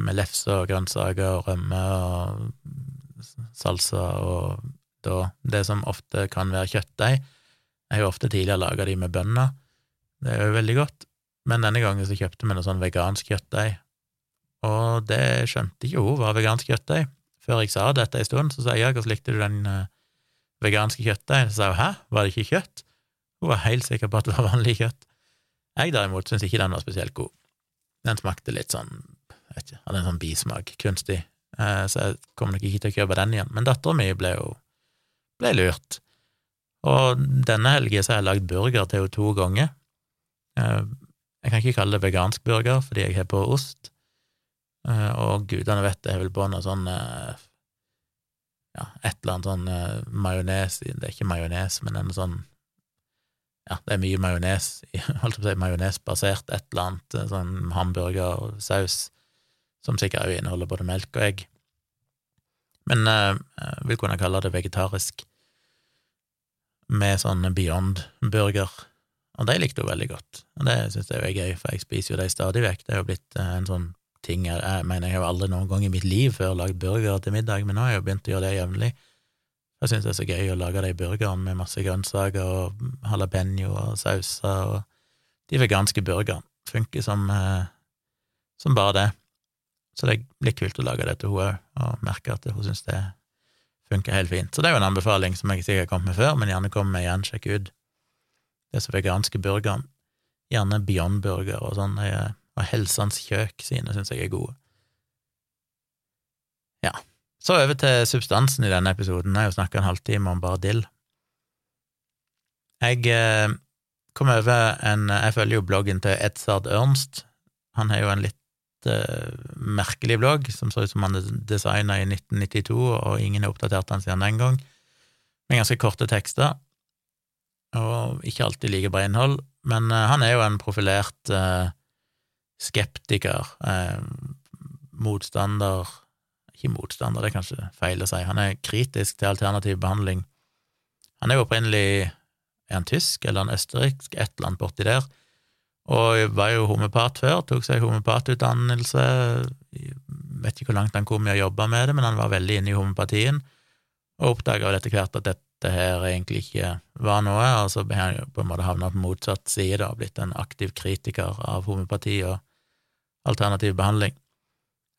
med lefse og grønnsaker og rømme og salsa og da det som ofte kan være kjøttdeig. Jeg har jo ofte tidligere laga de med bønner, det er jo veldig godt, men denne gangen så kjøpte vi noe sånn vegansk kjøttdeig og det skjønte ikke hun var vegansk kjøttdeig. Før jeg sa dette en stund, så sa jeg hvordan likte du den uh, veganske kjøttdeigen? Så sa hun hæ, var det ikke kjøtt? Hun var helt sikker på at det var vanlig kjøtt. Jeg derimot syntes ikke den var spesielt god. Den smakte litt sånn, vet ikke, hadde en sånn bismak, kunstig, så jeg kommer nok ikke til å kjøpe den igjen. Men dattera mi ble jo ble lurt. Og denne helga har jeg lagd burger til henne to ganger. Uh, jeg kan ikke kalle det vegansk burger fordi jeg har på ost. Eh, og gudene vet jeg vil på noe sånn eh, Ja, et eller annet sånn majones Det er ikke majones, men en sånn Ja, det er mye majones, holdt på å si majonesbasert, et eller annet sånn hamburgersaus, som sikkert også inneholder både melk og egg. Men jeg vil kunne kalle det vegetarisk, med sånn Beyond Burger. Og de likte hun veldig godt, og det syns jeg er gøy, for jeg spiser jo de stadig vekk. Det er jo blitt en sånn ting Jeg mener, jeg har aldri noen gang i mitt liv før lagd burger til middag, men nå har jeg jo begynt å gjøre det jevnlig. Jeg syns det er så gøy å lage de burgerne med masse grønnsaker og jalapeño og sauser, og de veganske burgerne funker som, eh, som bare det. Så det blir kult å lage det til òg, og merke at hun syns det funker helt fint. Så det er jo en anbefaling som jeg sikkert har kommet med før, men gjerne kom med igjen, sjekk ut disse veganske burgerne. Gjerne Beyond Burger og sånn. Og Helsans kjøk sine syns jeg er gode. Ja, så over til substansen i denne episoden. Jeg har jo snakka en halvtime om bare dill. Jeg eh, kom over en Jeg følger jo bloggen til Edzard Ernst. Han har jo en litt eh, merkelig blogg, som så ut som han designa i 1992, og ingen har oppdatert han siden den gang, med ganske korte tekster, og ikke alltid like bra innhold. Men uh, han er jo en profilert uh, skeptiker, motstander Ikke motstander, det er kanskje feil å si. Han er kritisk til alternativ behandling. Han er jo opprinnelig Er han tysk eller han østerriksk, et eller annet borti der, og var jo homopat før, tok seg homopatutdannelse, vet ikke hvor langt han kom i å jobbe med det, men han var veldig inne i homopatien, og oppdaga etter hvert at dette her egentlig ikke var noe, og så har han på en måte havna på motsatt side og blitt en aktiv kritiker av homopati og alternativ behandling.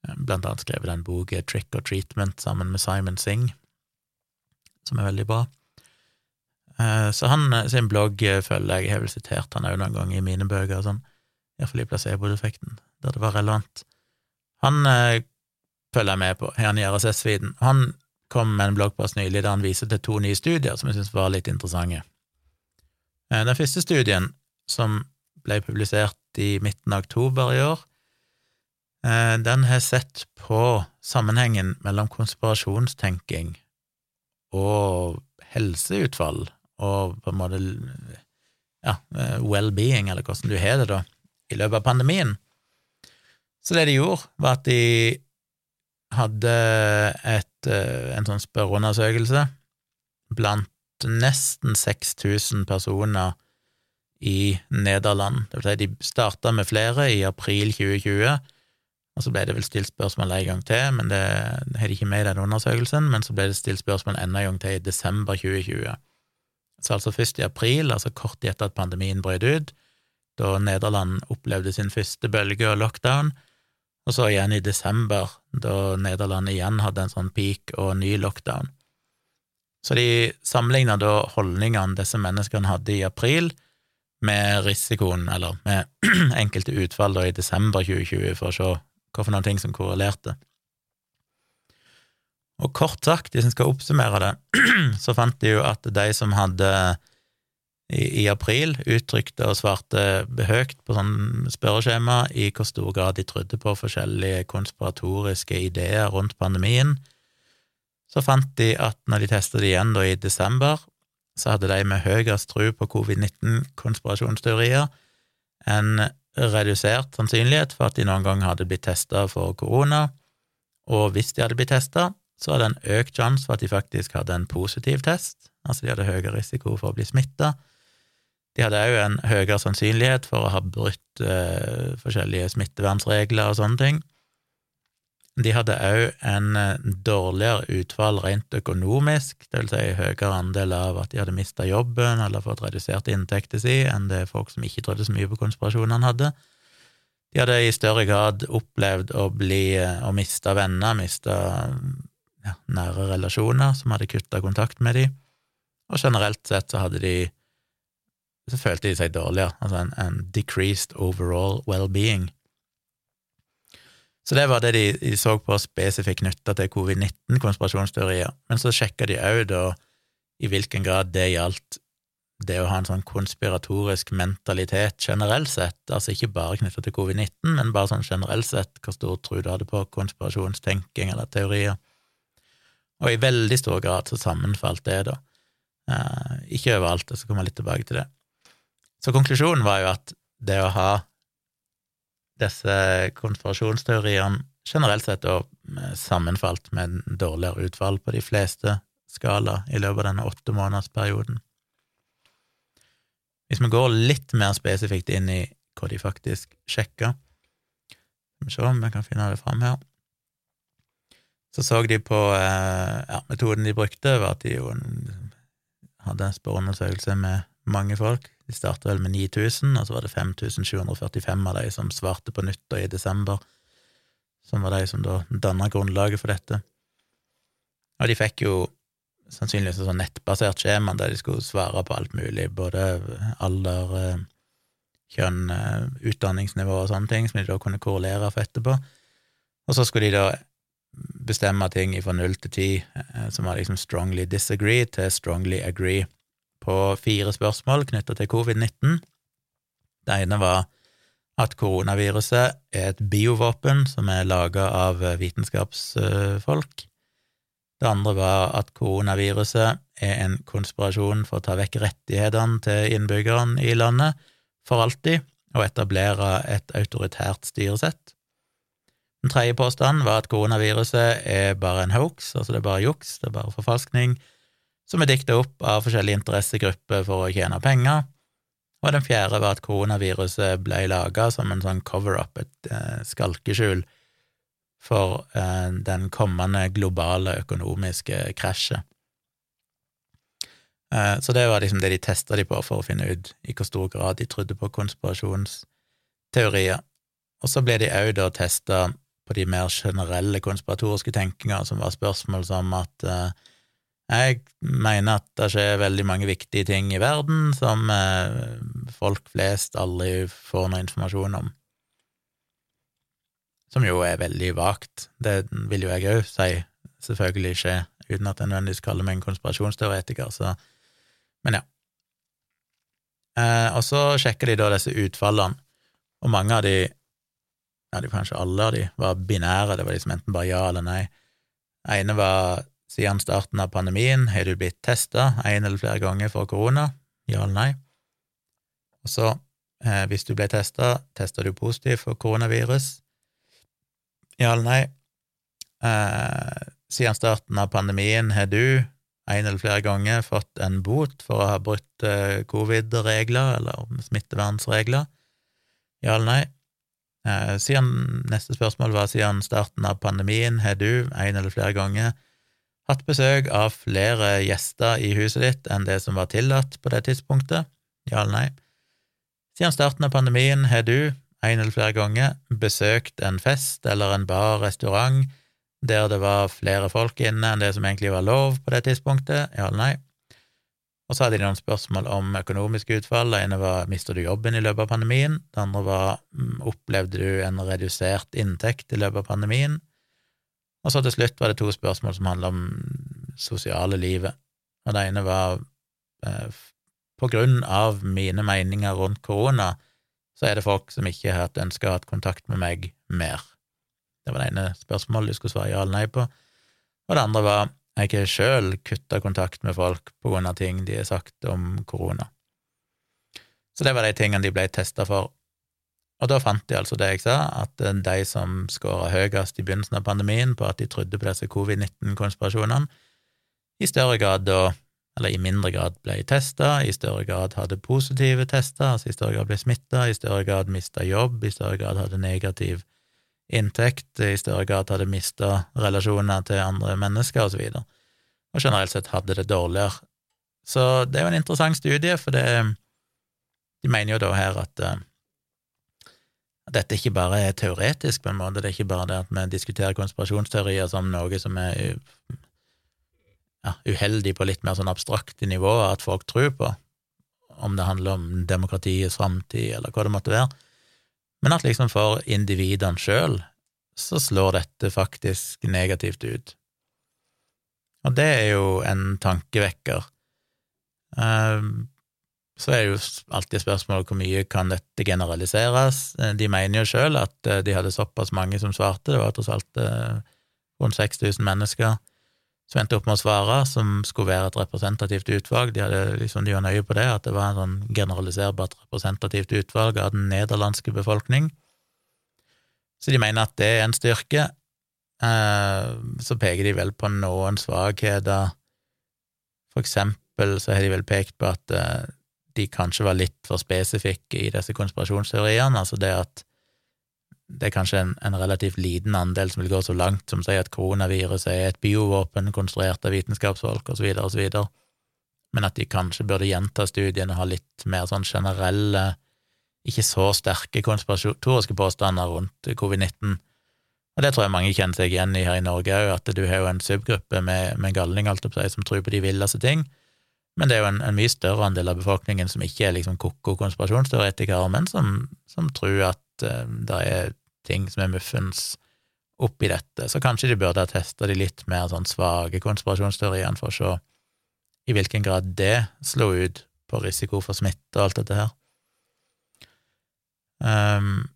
Eh, blant annet skrevet en bok, Trick or Treatment, sammen med Simon Singh, som er veldig bra. Eh, så han sin blogg følger jeg, jeg har vel sitert han òg noen ganger i mine bøker, sånn, iallfall i placebo-defekten, der det var relevant. Han følger jeg med på, har han i RSS-feeden. Han kom med en bloggpost nylig der han viser til to nye studier som jeg syns var litt interessante. Den første studien, som ble publisert i midten av oktober i år, Eh, den har sett på sammenhengen mellom konspirasjonstenking og helseutfall, og på en måte ja, well-being, eller hvordan du har det, da, i løpet av pandemien. Så det de gjorde, var at de hadde et, eh, en sånn spørreundersøkelse blant nesten 6000 personer i Nederland. Det vil si, de starta med flere i april 2020 og så ble det vel stilt spørsmål en gang til, men det har de ikke med i den undersøkelsen, men så ble det stilt spørsmål enda en gang til i desember 2020. Så altså først i april, altså kort tid etter at pandemien brøt ut, da Nederland opplevde sin første bølge og lockdown, og så igjen i desember, da Nederland igjen hadde en sånn peak og ny lockdown. Så de sammenligna da holdningene disse menneskene hadde i april, med risikoen, eller med enkelte utfall da i desember 2020, for å se hva for noen ting som korrelerte. Og kort sagt, hvis en skal oppsummere det, så fant de jo at de som hadde i, i april uttrykte og svarte høyt på sånn spørreskjema i hvor stor grad de trodde på forskjellige konspiratoriske ideer rundt pandemien, så fant de at når de testet det igjen da i desember, så hadde de med høyest tro på covid-19-konspirasjonsteorier en redusert sannsynlighet for at de noen gang hadde blitt testa for korona, og hvis de hadde blitt testa, så hadde en økt sjanse for at de faktisk hadde en positiv test, altså de hadde høyere risiko for å bli smitta. De hadde òg en høyere sannsynlighet for å ha brutt eh, forskjellige smittevernregler og sånne ting. De hadde òg en eh, dårligere utfall rent økonomisk, det vil si høyere andel av at de hadde mista jobben eller fått redusert inntekten sin enn det folk som ikke trodde så mye på konspirasjonene, hadde. De hadde i større grad opplevd å bli eh, å miste venner, miste ja, nære relasjoner som hadde kutta kontakt med dem, og generelt sett så hadde de så følte de seg dårligere, altså en, en decreased overall well-being. Så det var det de, de så på spesifikt knytta til covid-19-konspirasjonsteorier, men så sjekka de òg da i hvilken grad det gjaldt det å ha en sånn konspiratorisk mentalitet generelt sett, altså ikke bare knytta til covid-19, men bare sånn generelt sett hvor stor tro du hadde på konspirasjonstenking eller teorier. Og i veldig stor grad så sammenfalt det, da. Eh, ikke overalt, så kommer jeg litt tilbake til det. Så konklusjonen var jo at det å ha disse konspirasjonsteoriene generelt sett da eh, sammenfalt med en dårligere utfall på de fleste skala i løpet av denne åtte månedersperioden. Hvis vi går litt mer spesifikt inn i hva de faktisk sjekka Skal vi se om vi kan finne det fram her. Så så de på eh, ja, Metoden de brukte, var at de jo hadde spørreundersøkelse med mange folk, de starta vel med 9000, og så var det 5745 av de som svarte på nytt og i desember, som var de som da danna grunnlaget for dette. Og de fikk jo sannsynligvis et sånn nettbasert skjema der de skulle svare på alt mulig, både alder, eh, kjønn, eh, utdanningsnivå og sånne ting, som de da kunne korrelere for etterpå. Og så skulle de da bestemme ting fra null til ti, eh, som var liksom strongly disagree til strongly agree på fire spørsmål knytta til covid-19. Det ene var at koronaviruset er et biovåpen som er laga av vitenskapsfolk. Det andre var at koronaviruset er en konspirasjon for å ta vekk rettighetene til innbyggerne i landet for alltid, og etablere et autoritært styresett. Den tredje påstanden var at koronaviruset er bare en hoax, altså det er bare juks, det er bare forfalskning, som er dikta opp av forskjellige interessegrupper for å tjene penger, og den fjerde var at koronaviruset ble laga som en sånn cover-up, et eh, skalkeskjul, for eh, den kommende globale økonomiske krasjet. Eh, så det var liksom det de testa de på for å finne ut i hvor stor grad de trodde på konspirasjonsteorier. Og så ble de òg da testa på de mer generelle konspiratoriske tenkinga, som var spørsmål som at eh, jeg mener at det skjer veldig mange viktige ting i verden som eh, folk flest aldri får noe informasjon om. Som jo er veldig vagt. Det vil jo jeg òg si selvfølgelig skje, uten at jeg nødvendigvis kaller meg en konspirasjonsteoretiker, så Men ja. Eh, og så sjekker de da disse utfallene, og mange av de, ja, de kanskje alle av de, var binære, det var liksom enten bare ja eller nei. ene var siden starten av pandemien har du blitt testa en eller flere ganger for korona, ja eller nei? Og så, eh, hvis du ble testa, testa du positivt for koronavirus, ja eller nei? Eh, siden starten av pandemien har du en eller flere ganger fått en bot for å ha brutt eh, covid-regler eller smittevernsregler, ja eller nei? Eh, siden, neste spørsmål var siden starten av pandemien har du en eller flere ganger hatt besøk av flere gjester i huset ditt enn det som var tillatt på det tidspunktet? Ja eller nei? Siden starten av pandemien har du, en eller flere ganger, besøkt en fest eller en bar, restaurant, der det var flere folk inne enn det som egentlig var lov på det tidspunktet? Ja eller nei? Og så hadde de noen spørsmål om økonomiske utfall. Det ene var mister du jobben i løpet av pandemien? Det andre var mm, opplevde du en redusert inntekt i løpet av pandemien? Og så til slutt var det to spørsmål som handla om sosiale livet. Og det ene var eh, på grunn av mine meninger rundt korona, så er det folk som ikke har hatt å ha hatt kontakt med meg mer. Det var det ene spørsmålet du skulle svare ja eller nei på. Og det andre var jeg har sjøl kutta kontakt med folk på grunn av ting de har sagt om korona. Så det var de tingene de ble testa for. Og da fant de altså det jeg sa, at de som skåra høyest i begynnelsen av pandemien på at de trodde på disse covid-19-konspirasjonene, i større grad da, eller i mindre grad, ble testa, i større grad hadde positive tester, altså i større grad ble smitta, i større grad mista jobb, i større grad hadde negativ inntekt, i større grad hadde mista relasjoner til andre mennesker, og så og generelt sett hadde det dårligere. Så det er jo en interessant studie, for det, de mener jo da her at, uh, at dette ikke bare er teoretisk, på en måte, det er ikke bare det at vi diskuterer konspirasjonsteorier som noe som er ja, uheldig på litt mer sånn abstrakte nivåer at folk tror på, om det handler om demokratiets framtid, eller hva det måtte være men at liksom for individene sjøl så slår dette faktisk negativt ut. Og det er jo en tankevekker. Ehm, så er det jo alltid spørsmålet hvor mye kan dette generaliseres. Eh, de mener jo sjøl at eh, de hadde såpass mange som svarte, det var tross alt eh, rundt 6000 mennesker som endte opp med å svare, som skulle være et representativt utvalg. De, hadde, liksom, de var nøye på det, at det var en sånn generaliserbart representativt utvalg av den nederlandske befolkning. Så de mener at det er en styrke. Eh, så peker de vel på noen svakheter. For eksempel så har de vel pekt på at eh, de kanskje var litt for spesifikke i disse konspirasjonsteoriene, altså det at det er kanskje en, en, relativt liten andel som vil gå så langt som å si at koronaviruset er et biovåpen konstruert av vitenskapsfolk, osv., osv., men at de kanskje burde gjenta studien og ha litt mer sånn generelle, ikke så sterke konspiratoriske påstander rundt covid-19. Og det tror jeg mange kjenner seg igjen i her i Norge òg, at du har jo en subgruppe med, med galning, alt opp seg, som tror på de villeste ting, men det er jo en, en, mye større andel av befolkningen som ikke er liksom ko-ko konspirasjonsteoretikere, men som, som tror at uh, det er ting som er muffens oppi dette, så kanskje de burde ha testa de litt mer sånn svake konspirasjonsteoriene for å se i hvilken grad det slo ut på risiko for smitte og alt dette her. Um,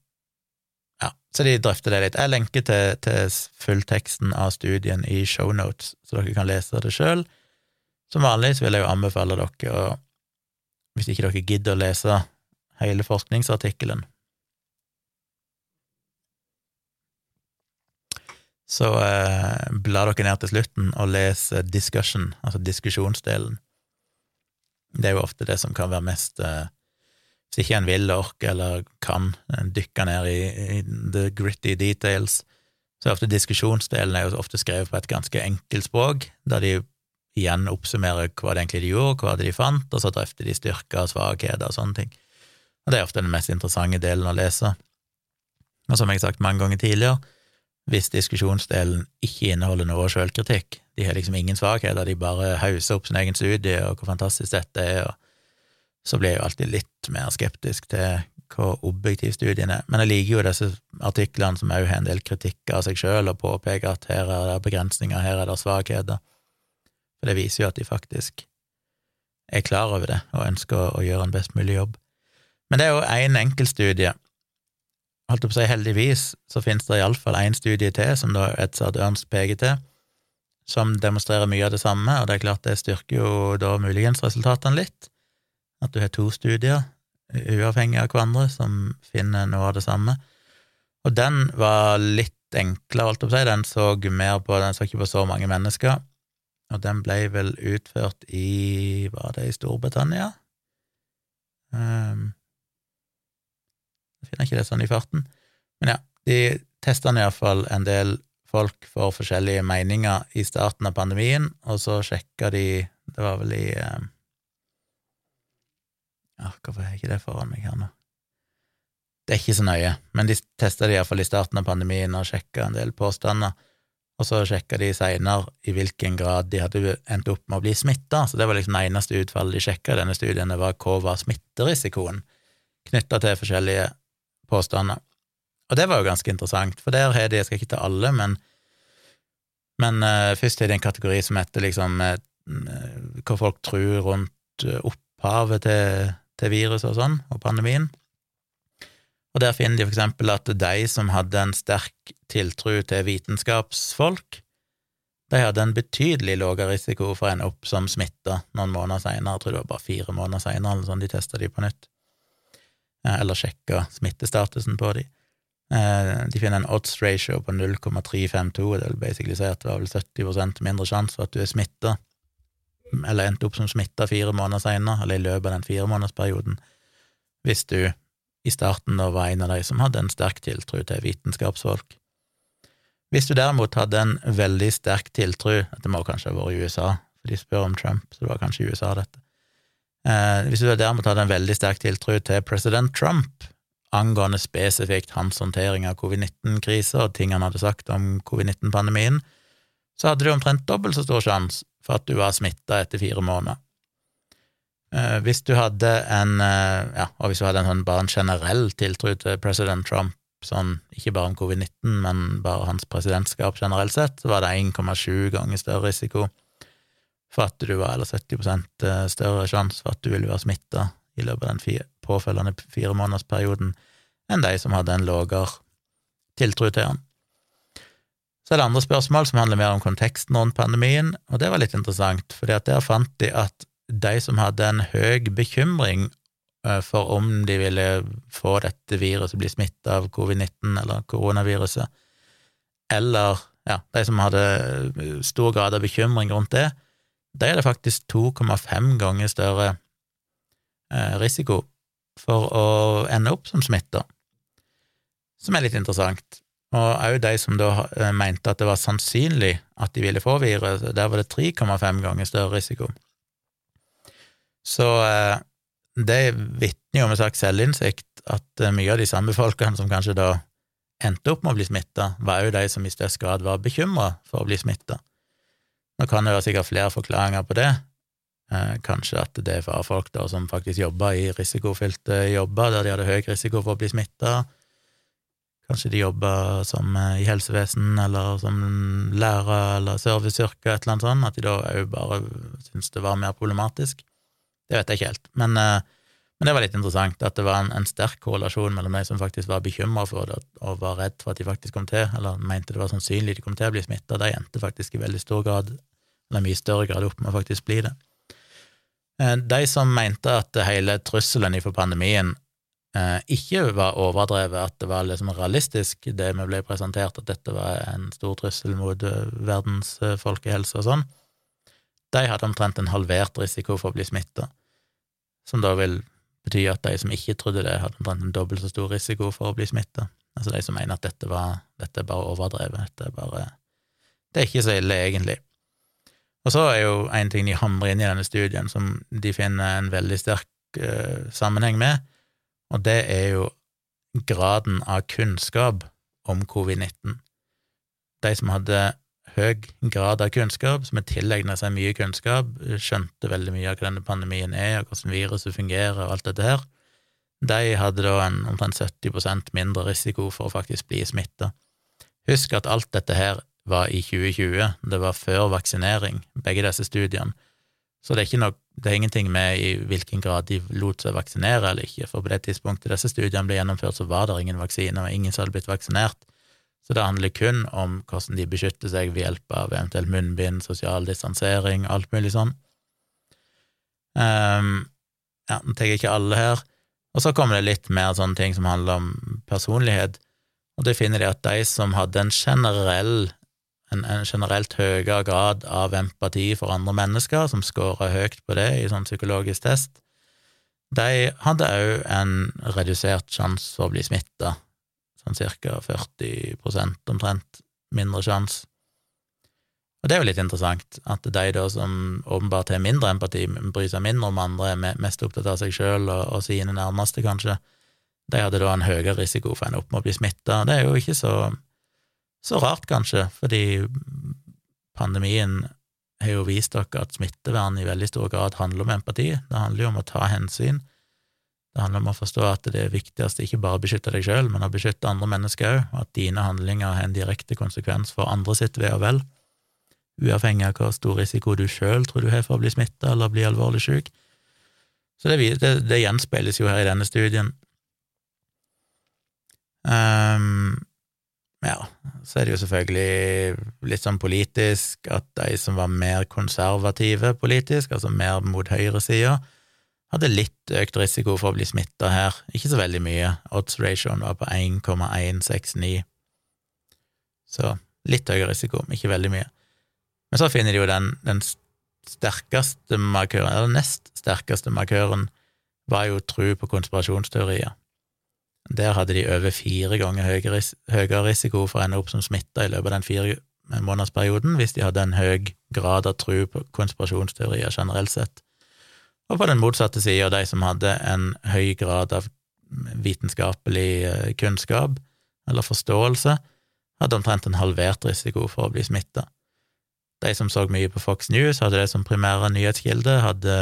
ja, så de drøfter det litt. Jeg lenker til, til fullteksten av studien i shownotes, så dere kan lese det sjøl. Som vanlig så vil jeg jo anbefale dere å, hvis ikke dere gidder å lese hele forskningsartikkelen, så eh, bla dere ned til slutten og les discussion, altså diskusjonsdelen. Det er jo ofte det som kan være mest eh, Hvis ikke en vil orke eller kan dykke ned i, i, the gritty details, så er ofte diskusjonsdelen er jo ofte skrevet på et ganske enkelt språk, der de igjen oppsummerer hva det egentlig de gjorde, hva det de fant, og så drøfter de styrker og svakheter og sånne ting. Og det er ofte den mest interessante delen å lese. Og som jeg har sagt mange ganger tidligere, hvis diskusjonsdelen ikke inneholder noe sjølkritikk. De har liksom ingen svakheter, de bare hauser opp sin egen studie og hvor fantastisk dette er, og så blir jeg jo alltid litt mer skeptisk til hvor objektiv studien er. Men jeg liker jo disse artiklene som òg har en del kritikk av seg sjøl, og påpeker at her er det begrensninger, her er det svakheter. For det viser jo at de faktisk er klar over det og ønsker å gjøre en best mulig jobb. Men det er jo én en enkeltstudie holdt på å si heldigvis, så finnes det iallfall én studie til, som da Edzard Ernst peker til, som demonstrerer mye av det samme, og det er klart det styrker jo da muligens resultatene litt, at du har to studier uavhengig av hverandre som finner noe av det samme. Og den var litt enklere, holdt jeg på å si, den så mer på, den så ikke på så mange mennesker, og den ble vel utført i, var det i Storbritannia? Um, jeg finner ikke det sånn i farten. Men ja, de testa iallfall en del folk for forskjellige meninger i starten av pandemien, og så sjekka de Det var vel i eh, hvorfor har jeg ikke det foran meg her nå? Det er ikke så nøye, men de testa det iallfall i starten av pandemien og sjekka en del påstander, og så sjekka de seinere i hvilken grad de hadde endt opp med å bli smitta, så det var liksom det eneste utfallet de sjekka i denne studien, det var hva var smitterisikoen knytta til forskjellige påstander. Og det var jo ganske interessant, for der har de, jeg skal ikke ta alle, men, men uh, først er det en kategori som heter liksom uh, hva folk tror rundt opphavet til, til viruset og sånn, og pandemien. Og der finner de for eksempel at de som hadde en sterk tiltro til vitenskapsfolk, de hadde en betydelig lavere risiko for å ende opp som smitta noen måneder seinere, jeg tror det var bare fire måneder seinere eller sånn de testa de på nytt, eller sjekka smittestatusen på de. Eh, de finner en odds ratio på 0,352, det vil basically si at det var vel 70% mindre sjanse for at du er smitta, eller endte opp som smitta fire måneder seinere, eller i løpet av den firemånedersperioden, hvis du i starten da var en av de som hadde en sterk tiltro til vitenskapsfolk. Hvis du derimot hadde en veldig sterk tiltro Dette må kanskje ha vært i USA, for de spør om Trump, så det var kanskje i USA, dette. Eh, hvis du derimot hadde en veldig sterk tiltro til president Trump angående spesifikt hans håndtering av covid-19-krisa og ting han hadde sagt om covid-19-pandemien, så hadde du omtrent dobbelt så stor sjanse for at du var smitta etter fire måneder. Eh, hvis du hadde en eh, ja, og hvis du hadde en sånn bare en generell tiltro til president Trump, sånn ikke bare om covid-19, men bare hans presidentskap generelt sett, så var det 1,7 ganger større risiko for at du var, eller 70 eh, større sjanse for at du ville være smitta i løpet av den fire, påfølgende firemånedersperioden enn de som hadde en lavere tiltro til den. Så er det andre spørsmål som handler mer om konteksten rundt pandemien, og det var litt interessant, at der fant de at de som hadde en høy bekymring eh, for om de ville få dette viruset, bli smitta av covid-19 eller koronaviruset, eller ja, de som hadde eh, stor grad av bekymring rundt det, de er det faktisk 2,5 ganger større eh, risiko for å ende opp som smitta, som er litt interessant. Og òg de som da mente at det var sannsynlig at de ville få viruset, der var det 3,5 ganger større risiko. Så eh, det vitner jo om en slags selvinnsikt at eh, mye av de samme folkene som kanskje da endte opp med å bli smitta, var jo de som i størst grad var bekymra for å bli smitta. Nå kan det være sikkert flere forklaringer på det. Eh, kanskje at det var folk da som faktisk jobba i risikofylte jobber, der de hadde høy risiko for å bli smitta. Kanskje de jobba som i helsevesen eller som lærer eller serviceyrker, et eller annet sånt, at de da òg bare syntes det var mer problematisk. Det vet jeg ikke helt, men, eh, men, det var litt interessant at det var en, en sterk korrelasjon mellom de som faktisk var bekymra for det og var redd for at de faktisk kom til, eller mente det var sannsynlig de kom til å bli smitta, de endte faktisk i veldig stor grad, eller mye større grad, opp med å faktisk bli det. Eh, de som mente at hele trusselen ifra pandemien eh, ikke var overdrevet, at det var liksom realistisk, det vi ble presentert, at dette var en stor trussel mot verdens folkehelse og sånn, de hadde omtrent en halvert risiko for å bli smitta som da vil bety at de som ikke trodde det, hadde omtrent en dobbelt så stor risiko for å bli smitta. Altså de som mener at dette, var, dette er bare overdrevet, dette er bare Det er ikke så ille, egentlig. Og så er jo en ting de hamrer inn i denne studien som de finner en veldig sterk uh, sammenheng med, og det er jo graden av kunnskap om covid-19. De som hadde høy grad av kunnskap, som har tilegna seg mye kunnskap, skjønte veldig mye av hva denne pandemien er, og hvordan viruset fungerer, og alt dette her, de hadde da en omtrent 70% mindre risiko for å faktisk bli smitta. Husk at alt dette her var i 2020, det var før vaksinering, begge disse studiene. Så det er, noe, det er ingenting med i hvilken grad de lot seg vaksinere eller ikke, for på det tidspunktet disse studiene ble gjennomført, så var det ingen vaksine, og ingen som hadde blitt vaksinert. Så det handler kun om hvordan de beskytter seg ved hjelp av eventuelt munnbind, sosial distansering, alt mulig sånn. Um, ja, nå tar jeg ikke alle her. Og så kommer det litt mer sånne ting som handler om personlighet, og det finner de at de som hadde en generell en, en generelt høyere grad av empati for andre mennesker, som scora høyt på det i sånn psykologisk test, de hadde òg en redusert sjanse for å bli smitta sånn cirka 40 omtrent mindre sjanse. Og det er jo litt interessant, at de da som åpenbart har mindre empati, bryr seg mindre om andre, er mest opptatt av seg sjøl og, og, sine nærmeste, kanskje, de hadde da en høyere risiko for å ende opp med å bli smitta. Det er jo ikke så, så rart, kanskje, fordi pandemien har jo vist dere at smittevern i veldig stor grad handler om empati. Det handler jo om å ta hensyn. Det handler om å forstå at det er viktigst ikke bare å beskytte deg sjøl, men å beskytte andre mennesker òg, at dine handlinger har en direkte konsekvens for andre sitt ve og vel, uavhengig av hvor stor risiko du sjøl tror du har for å bli smitta eller bli alvorlig syk. Så det, det, det, gjenspeiles jo her i denne studien. Um, ja, så er det jo selvfølgelig litt sånn politisk at de som var mer konservative politisk, altså mer mot høyresida, hadde litt økt risiko for å bli smitta her. Ikke så veldig mye. Odds-ratioen var på 1,169. Så litt høyere risiko, ikke veldig mye. Men så finner de jo den, den sterkeste markøren, eller den nest sterkeste markøren, var jo tru på konspirasjonsteorier. Der hadde de over fire ganger høyere risiko for å ende opp som smitta i løpet av den fire månedersperioden hvis de hadde en høy grad av tro på konspirasjonsteorier generelt sett. Og på den motsatte sida, de som hadde en høy grad av vitenskapelig eh, kunnskap eller forståelse, hadde omtrent en halvert risiko for å bli smitta. De som så mye på Fox News, hadde det som primære nyhetskilde, hadde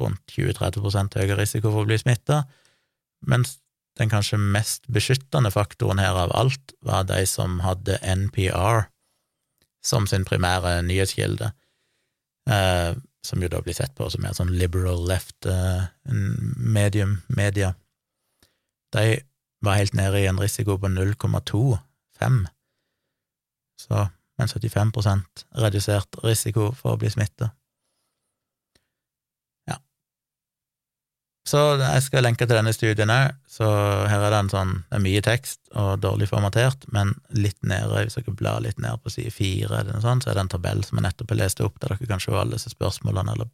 rundt 20-30% høyere risiko for å bli smitta, mens den kanskje mest beskyttende faktoren her av alt var de som hadde NPR som sin primære nyhetskilde, eh, som jo da blir sett på som mer sånn liberal left eh, media. De var helt nede i en risiko på 0,25, så men 75% redusert risiko for å bli smitta. Så jeg skal lenke til denne studien òg, så her er det en sånn Det er mye tekst og dårlig formatert, men litt nede, hvis dere blar litt ned på side fire, eller noe sånt, så er det en tabell som jeg nettopp har lest opp, der dere kan se alle disse spørsmålene eller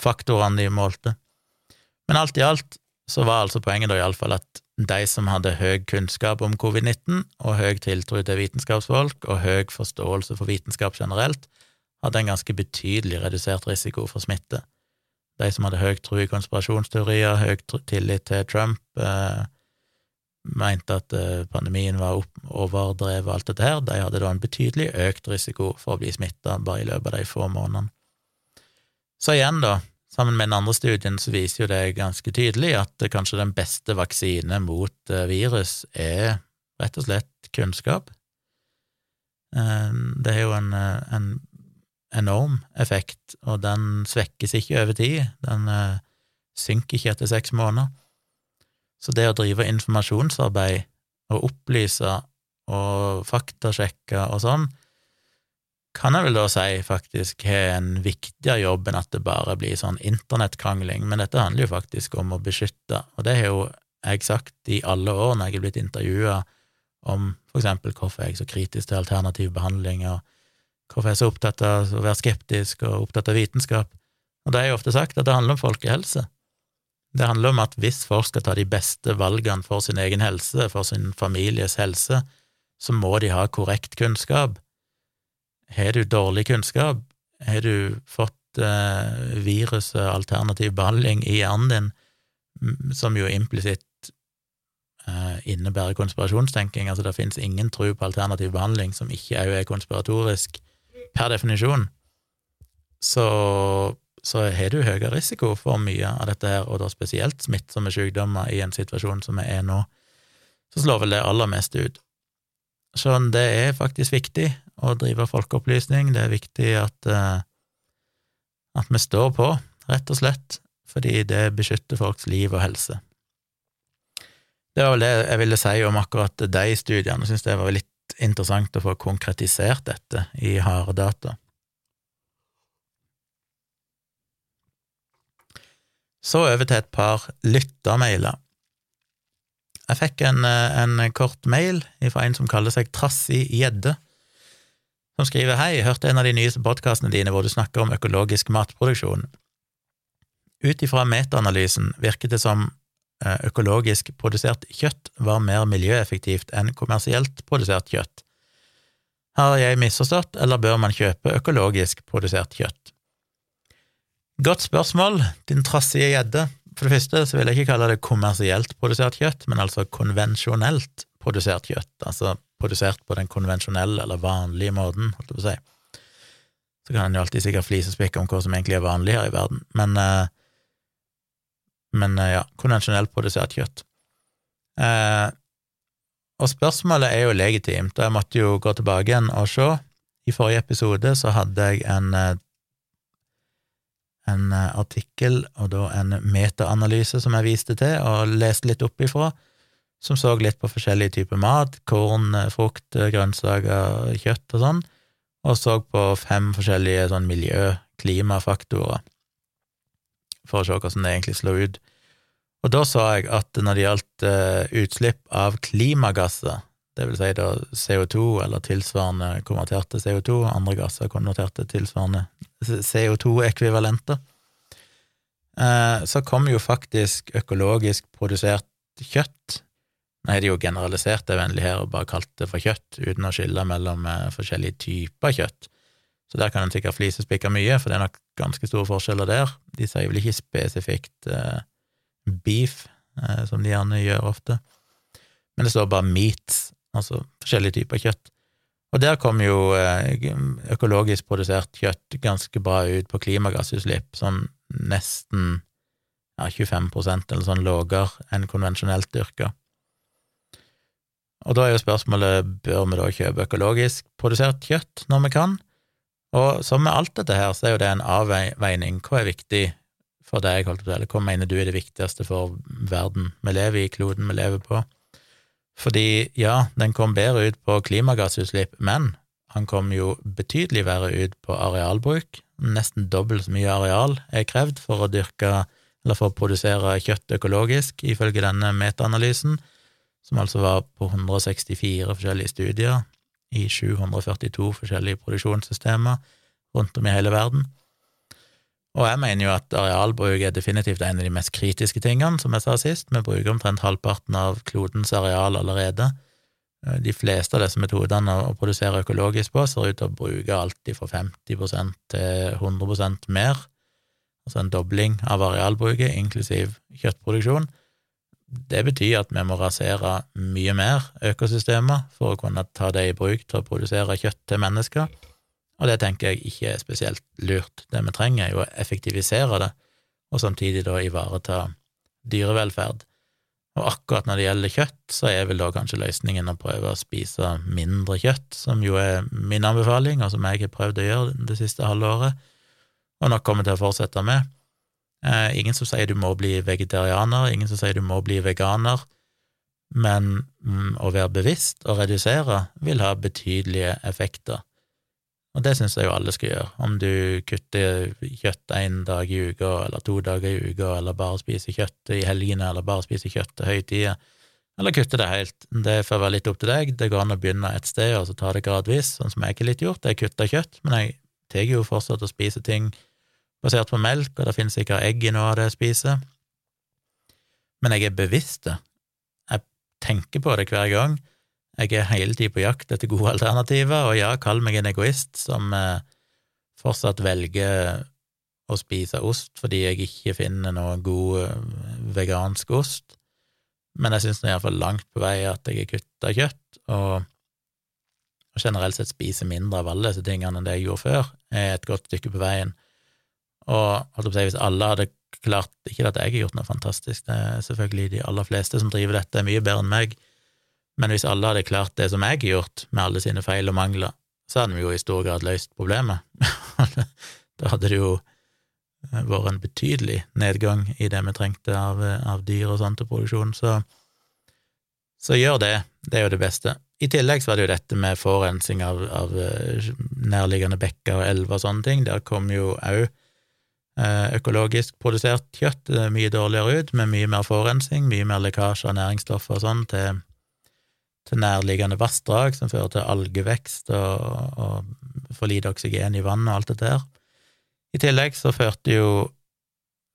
faktorene de målte. Men alt i alt så var altså poenget da iallfall at de som hadde høy kunnskap om covid-19 og høy tiltro til vitenskapsfolk og høy forståelse for vitenskap generelt, hadde en ganske betydelig redusert risiko for smitte. De som hadde høy tro i konspirasjonsteorier, høy tillit til Trump, eh, mente at eh, pandemien var overdrevet og alt dette her, de hadde da en betydelig økt risiko for å bli smitta bare i løpet av de få månedene. Så igjen, da, sammen med den andre studien, så viser jo det ganske tydelig at kanskje den beste vaksine mot eh, virus er rett og slett kunnskap. Eh, det er jo en, eh, en enorm effekt, og den svekkes ikke over tid, den uh, synker ikke etter seks måneder. Så det å drive informasjonsarbeid og opplyse og faktasjekke og sånn, kan jeg vel da si faktisk har en viktigere jobb enn at det bare blir sånn internettkrangling, men dette handler jo faktisk om å beskytte, og det har jo jeg sagt i alle år når jeg er blitt intervjua om for eksempel hvorfor jeg er så kritisk til alternativ behandling og Hvorfor jeg er så opptatt av å være skeptisk og opptatt av vitenskap. Og det har jeg ofte sagt at det handler om folkehelse. Det handler om at hvis folk skal ta de beste valgene for sin egen helse, for sin families helse, så må de ha korrekt kunnskap. Har du dårlig kunnskap, har du fått eh, viruset alternativ behandling i hjernen din, som jo implisitt eh, innebærer konspirasjonstenking, altså det finnes ingen tro på alternativ behandling som ikke òg er konspiratorisk, per definisjon, så, så har du høyere risiko for mye av dette her, og da spesielt smittsomme sykdommer i en situasjon som vi er nå. Så slår vel det aller mest ut. Så det er faktisk viktig å drive folkeopplysning, det er viktig at, uh, at vi står på, rett og slett, fordi det beskytter folks liv og helse. Det var vel det jeg ville si om akkurat de studiene, jeg synes det var litt interessant å få konkretisert dette i harde data. Så over til et par lyttermailer. Jeg fikk en, en, kort mail fra en som kaller seg Trassig gjedde, som skriver Hei, hørte en av de nyeste podkastene dine hvor du snakker om økologisk matproduksjon. Ut ifra metaanalysen virket det som Eh, økologisk produsert kjøtt var mer miljøeffektivt enn kommersielt produsert kjøtt. Har jeg misforstått, eller bør man kjøpe økologisk produsert kjøtt? Godt spørsmål, din trassige gjedde. For det første så vil jeg ikke kalle det kommersielt produsert kjøtt, men altså konvensjonelt produsert kjøtt, altså produsert på den konvensjonelle eller vanlige måten, holdt jeg på å si. Så kan en jo alltid sikkert flisespikke om hva som egentlig er vanlig her i verden, men, eh, men eh, ja, konvensjonelt produsert kjøtt. Eh, og spørsmålet er jo legitimt, og jeg måtte jo gå tilbake igjen og se. I forrige episode så hadde jeg en, eh, en eh, artikkel, og da en metaanalyse som jeg viste til og leste litt opp ifra, som så litt på forskjellige typer mat, korn, frukt, grønnsaker, kjøtt og sånn, og så på fem forskjellige sånn miljø-klimafaktorer for å se hvordan det egentlig slo ut. Og da sa jeg at når det gjaldt uh, utslipp av klimagasser, det vil si da CO2 eller tilsvarende konverterte CO2, andre gasser konverterte tilsvarende CO2-ekvivalenter, uh, så kom jo faktisk økologisk produsert kjøtt Nå har de jo generalisert det vennlig her og bare kalt det for kjøtt, uten å skille mellom uh, forskjellige typer kjøtt. Så der kan en sikkert flisespikke mye, for det er nok ganske store forskjeller der. De sier vel ikke spesifikt eh, beef, eh, som de gjerne gjør ofte, men det står bare meats, altså forskjellige typer kjøtt. Og der kom jo eh, økologisk produsert kjøtt ganske bra ut på klimagassutslipp, sånn nesten ja, 25% eller sånn lavere enn konvensjonelt dyrka. Og da er jo spørsmålet bør vi da kjøpe økologisk produsert kjøtt når vi kan? Og som med alt dette her, så er jo det en avveining. Hva er viktig for deg, holdt på, eller hva mener du er det viktigste for verden vi lever i, kloden vi lever på? Fordi ja, den kom bedre ut på klimagassutslipp, men han kom jo betydelig verre ut på arealbruk. Nesten dobbelt så mye areal er krevd for å dyrke eller for å produsere kjøtt økologisk, ifølge denne metaanalysen, som altså var på 164 forskjellige studier i 742 forskjellige produksjonssystemer rundt om i hele verden. Og jeg mener jo at arealbruk er definitivt en av de mest kritiske tingene, som jeg sa sist. Vi bruker omtrent halvparten av klodens areal allerede. De fleste av disse metodene å produsere økologisk på ser ut til å bruke alltid fra 50% til 100% mer, altså en dobling av arealbruket, inklusiv kjøttproduksjon. Det betyr at vi må rasere mye mer økosystemer for å kunne ta det i bruk til å produsere kjøtt til mennesker. Og det tenker jeg ikke er spesielt lurt. Det vi trenger, er jo å effektivisere det, og samtidig da ivareta dyrevelferd. Og akkurat når det gjelder kjøtt, så er vel da kanskje løsningen å prøve å spise mindre kjøtt, som jo er min anbefaling, og som jeg har prøvd å gjøre det siste halvåret, og nok kommer til å fortsette med. Eh, ingen som sier du må bli vegetarianer, ingen som sier du må bli veganer, men mm, å være bevisst og redusere vil ha betydelige effekter. Og det syns jeg jo alle skal gjøre, om du kutter kjøtt én dag i uka, eller to dager i uka, eller bare spiser kjøtt i helgene, eller bare spiser kjøtt til høytider, eller kutter det helt. Det får være litt opp til deg. Det går an å begynne et sted og så ta det gradvis, sånn som jeg ikke litt gjort. Jeg kutter kjøtt, men jeg tar jo fortsatt å spise ting basert på melk, og det finnes sikkert egg i noe av det jeg spiser. Men jeg er bevisst det. Jeg tenker på det hver gang. Jeg er hele tida på jakt etter gode alternativer, og ja, kall meg en egoist som eh, fortsatt velger å spise ost fordi jeg ikke finner noe god eh, vegansk ost, men jeg syns iallfall langt på vei at jeg har kutta kjøtt, og, og generelt sett spiser mindre av alle disse tingene enn det jeg gjorde før, er et godt stykke på veien. Og si, hvis alle hadde klart Ikke at jeg har gjort noe fantastisk, det er selvfølgelig de aller fleste som driver dette, er mye bedre enn meg, men hvis alle hadde klart det som jeg har gjort, med alle sine feil og mangler, så hadde vi jo i stor grad løst problemet. da hadde det jo eh, vært en betydelig nedgang i det vi trengte av, av dyr og sånn til produksjon, så, så gjør det. Det er jo det beste. I tillegg så var det jo dette med forurensing av, av eh, nærliggende bekker og elver og sånne ting. Der kom jo eh, økologisk produsert kjøtt det er mye dårligere ut, med mye mer forurensning, mye mer lekkasje av næringsstoffer og sånn til til nærliggende vassdrag, som fører til algevekst og, og for lite oksygen i vannet og alt det der. I tillegg så førte jo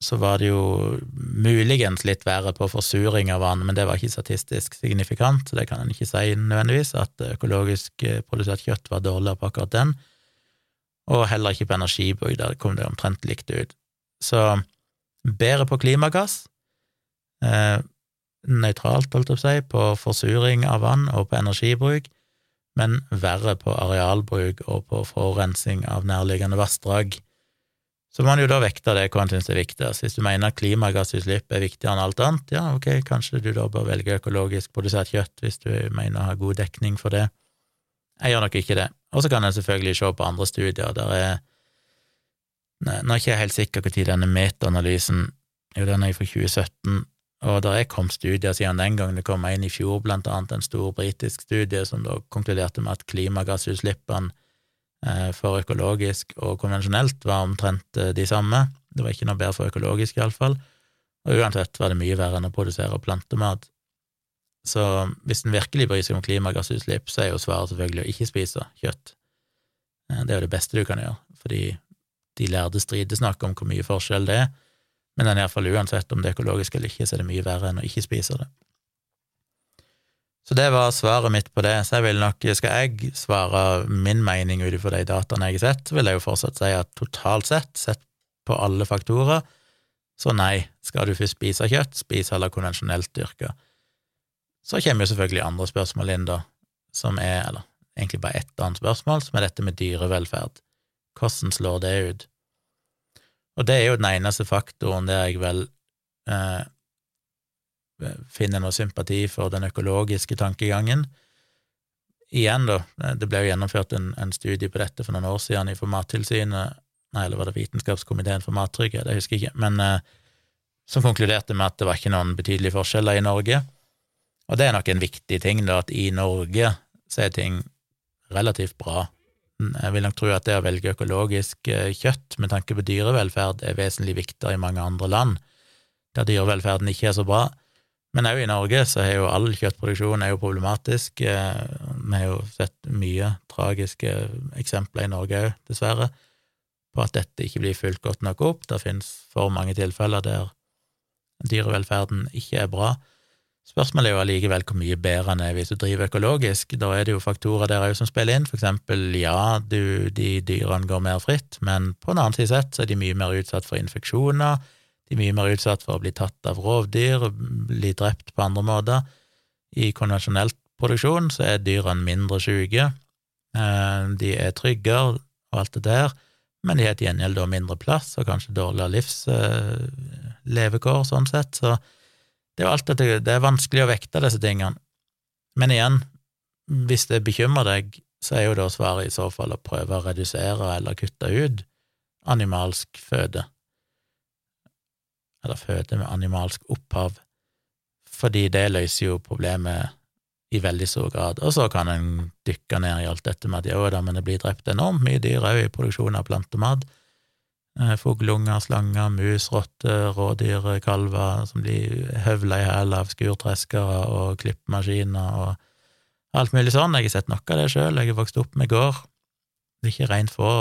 så var det jo muligens litt verre på forsuring av vann, men det var ikke statistisk signifikant, så det kan en ikke si nødvendigvis, at økologisk eh, produsert kjøtt var dårligere på akkurat den, og heller ikke på energibruk, der kom det omtrent likt ut. Så bedre på klimagass, eh, nøytralt, holdt jeg på å si, på forsuring av vann og på energibruk, men verre på arealbruk og på forurensning av nærliggende vassdrag. Så må man jo da vekte det hva man syns er viktigst. Hvis du mener at klimagassutslipp er viktigere enn alt annet, ja, ok, kanskje du da bør velge økologisk produsert kjøtt hvis du mener å ha god dekning for det. Jeg gjør nok ikke det. Og så kan en selvfølgelig se på andre studier. Der er Nå er ikke jeg helt sikker når denne metaanalysen Jo, den er fra 2017, og der er kommet studier siden den gangen. Det kom en i fjor, blant annet en stor britisk studie som da konkluderte med at klimagassutslippene eh, for økologisk og konvensjonelt var omtrent eh, de samme. Det var ikke noe bedre for økologisk, iallfall. Og uansett var det mye verre enn å produsere plantemat. Så hvis en virkelig bryr seg om klimagassutslipp, så er jo svaret selvfølgelig å ikke spise kjøtt. Eh, det er jo det beste du kan gjøre, fordi de lærde strides nok om hvor mye forskjell det er, men den er iallfall uansett om det er økologisk eller ikke, så er det mye verre enn å ikke spise det. Så det var svaret mitt på det. Så jeg vil nok, skal jeg svare min mening ut ifra de dataene jeg har sett, vil jeg jo fortsatt si at totalt sett, sett på alle faktorer, så nei, skal du først spise kjøtt, spis heller konvensjonelt dyrka. Så kommer jo selvfølgelig andre spørsmål inn, da, som er, eller egentlig bare ett annet spørsmål, som er dette med dyrevelferd. Hvordan slår det ut? Og det er jo den eneste faktoren der jeg vel eh, finner noe sympati for den økologiske tankegangen. Igjen, da, det ble jo gjennomført en, en studie på dette for noen år siden i Mattilsynet, nei, eller var det Vitenskapskomiteen for mattrygghet, jeg husker ikke, men eh, som konkluderte med at det var ikke noen betydelige forskjeller i Norge. Og det er nok en viktig ting, da, at i Norge så er ting relativt bra jeg vil nok tro at det å velge økologisk eh, kjøtt med tanke på dyrevelferd er vesentlig viktigere i mange andre land, der dyrevelferden ikke er så bra. Men òg i Norge så er jo all kjøttproduksjon er jo problematisk. Eh, vi har jo sett mye tragiske eksempler i Norge òg, dessverre, på at dette ikke blir fulgt godt nok opp. Det finnes for mange tilfeller der dyrevelferden ikke er bra. Spørsmålet er jo allikevel hvor mye bedre den er hvis du driver økologisk. Da er det jo faktorer der òg som spiller inn, for eksempel ja, du, de dyrene går mer fritt, men på en annen side sett så er de mye mer utsatt for infeksjoner, de er mye mer utsatt for å bli tatt av rovdyr, bli drept på andre måter. I konvensjonelt produksjon så er dyrene mindre syke, eh, de er tryggere og alt det der, men de har til gjengjeld mindre plass og kanskje dårligere livslevekår, sånn sett, så det er jo alt dette, det er vanskelig å vekte disse tingene. Men igjen, hvis det bekymrer deg, så er jo da svaret i så fall å prøve å redusere eller kutte ut animalsk føde, eller føde med animalsk opphav, fordi det løser jo problemet i veldig stor grad. Og så kan en dykke ned i alt dette med at jo da, men det blir drept enormt mye dyr òg i produksjon av plantemat. Eh, fuglunger, slanger, mus, rotter, rådyr, kalver som blir høvla i hæl av skurtreskere og klippemaskiner og alt mulig sånn. Jeg har sett noe av det sjøl, jeg har vokst opp med gård. Det er ikke rent få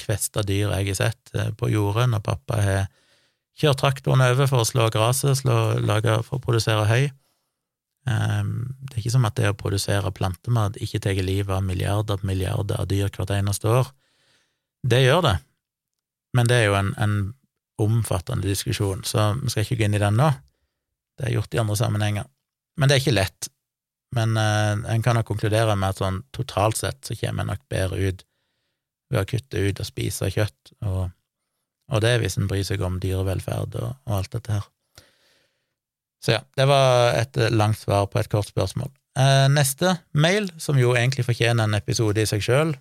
kvesta dyr jeg har sett eh, på jordet når pappa har kjørt traktoren over for å slå gresset, for å produsere høy. Um, det er ikke som at det å produsere plantemat ikke tar livet av milliarder på milliarder av dyr hvert eneste år. Det gjør det, men det er jo en, en omfattende diskusjon, så vi skal ikke gå inn i den nå. Det er gjort i andre sammenhenger. Men det er ikke lett. Men eh, en kan nok konkludere med at sånn totalt sett så kommer en nok bedre ut ved å kutte ut og spise kjøtt, og, og det hvis en bryr seg om dyrevelferd og, og, alt dette her. Så ja, det var et langt svar på et kort spørsmål. Eh, neste mail, som jo egentlig fortjener en episode i seg sjøl,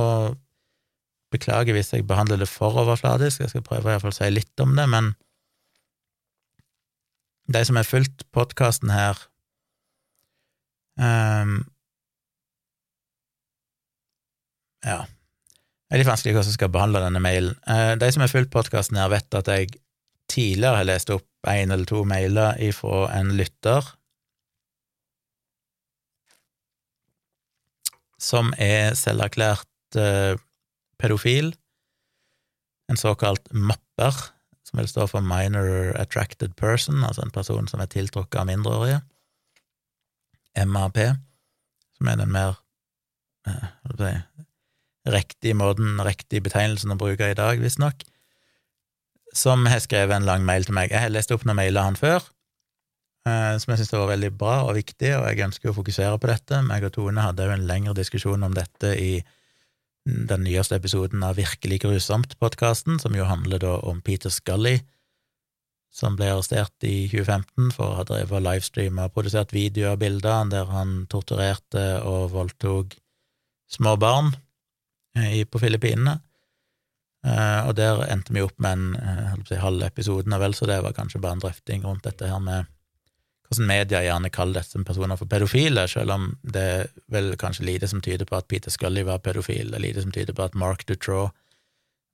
og Beklager hvis jeg behandler det for overfladisk, jeg skal prøve å si litt om det, men de som har fulgt podkasten her um, Ja, det er litt vanskelig hvordan jeg skal behandle denne mailen. Uh, de som har fulgt podkasten her, vet at jeg tidligere har lest opp én eller to mailer ifra en lytter som er selverklært uh, pedofil, en såkalt mapper, som vil stå for minor attracted person, altså en person som er tiltrukket av mindreårige, MAP, som er den mer si, riktige måten, riktige betegnelsen å bruke i dag, visstnok, som har skrevet en lang mail til meg. Jeg har lest opp noen mailer han før, eh, som jeg syns var veldig bra og viktig, og jeg ønsker å fokusere på dette. Meg og Tone hadde jo en lengre diskusjon om dette i den nyeste episoden av Virkelig grusomt-podkasten, som jo handler da om Peter Scully, som ble arrestert i 2015 for å ha drevet og livestreama og produsert videoer og bilder der han torturerte og voldtok små barn eh, på Filippinene. Uh, og der endte vi opp med en uh, si, halv episode, av vel, så det var kanskje bare en drøfting rundt dette her med hvordan media gjerne kaller disse personer for pedofile, selv om det er vel kanskje lite som tyder på at Peter Scully var pedofil, det er lite som tyder på at Mark Dutrow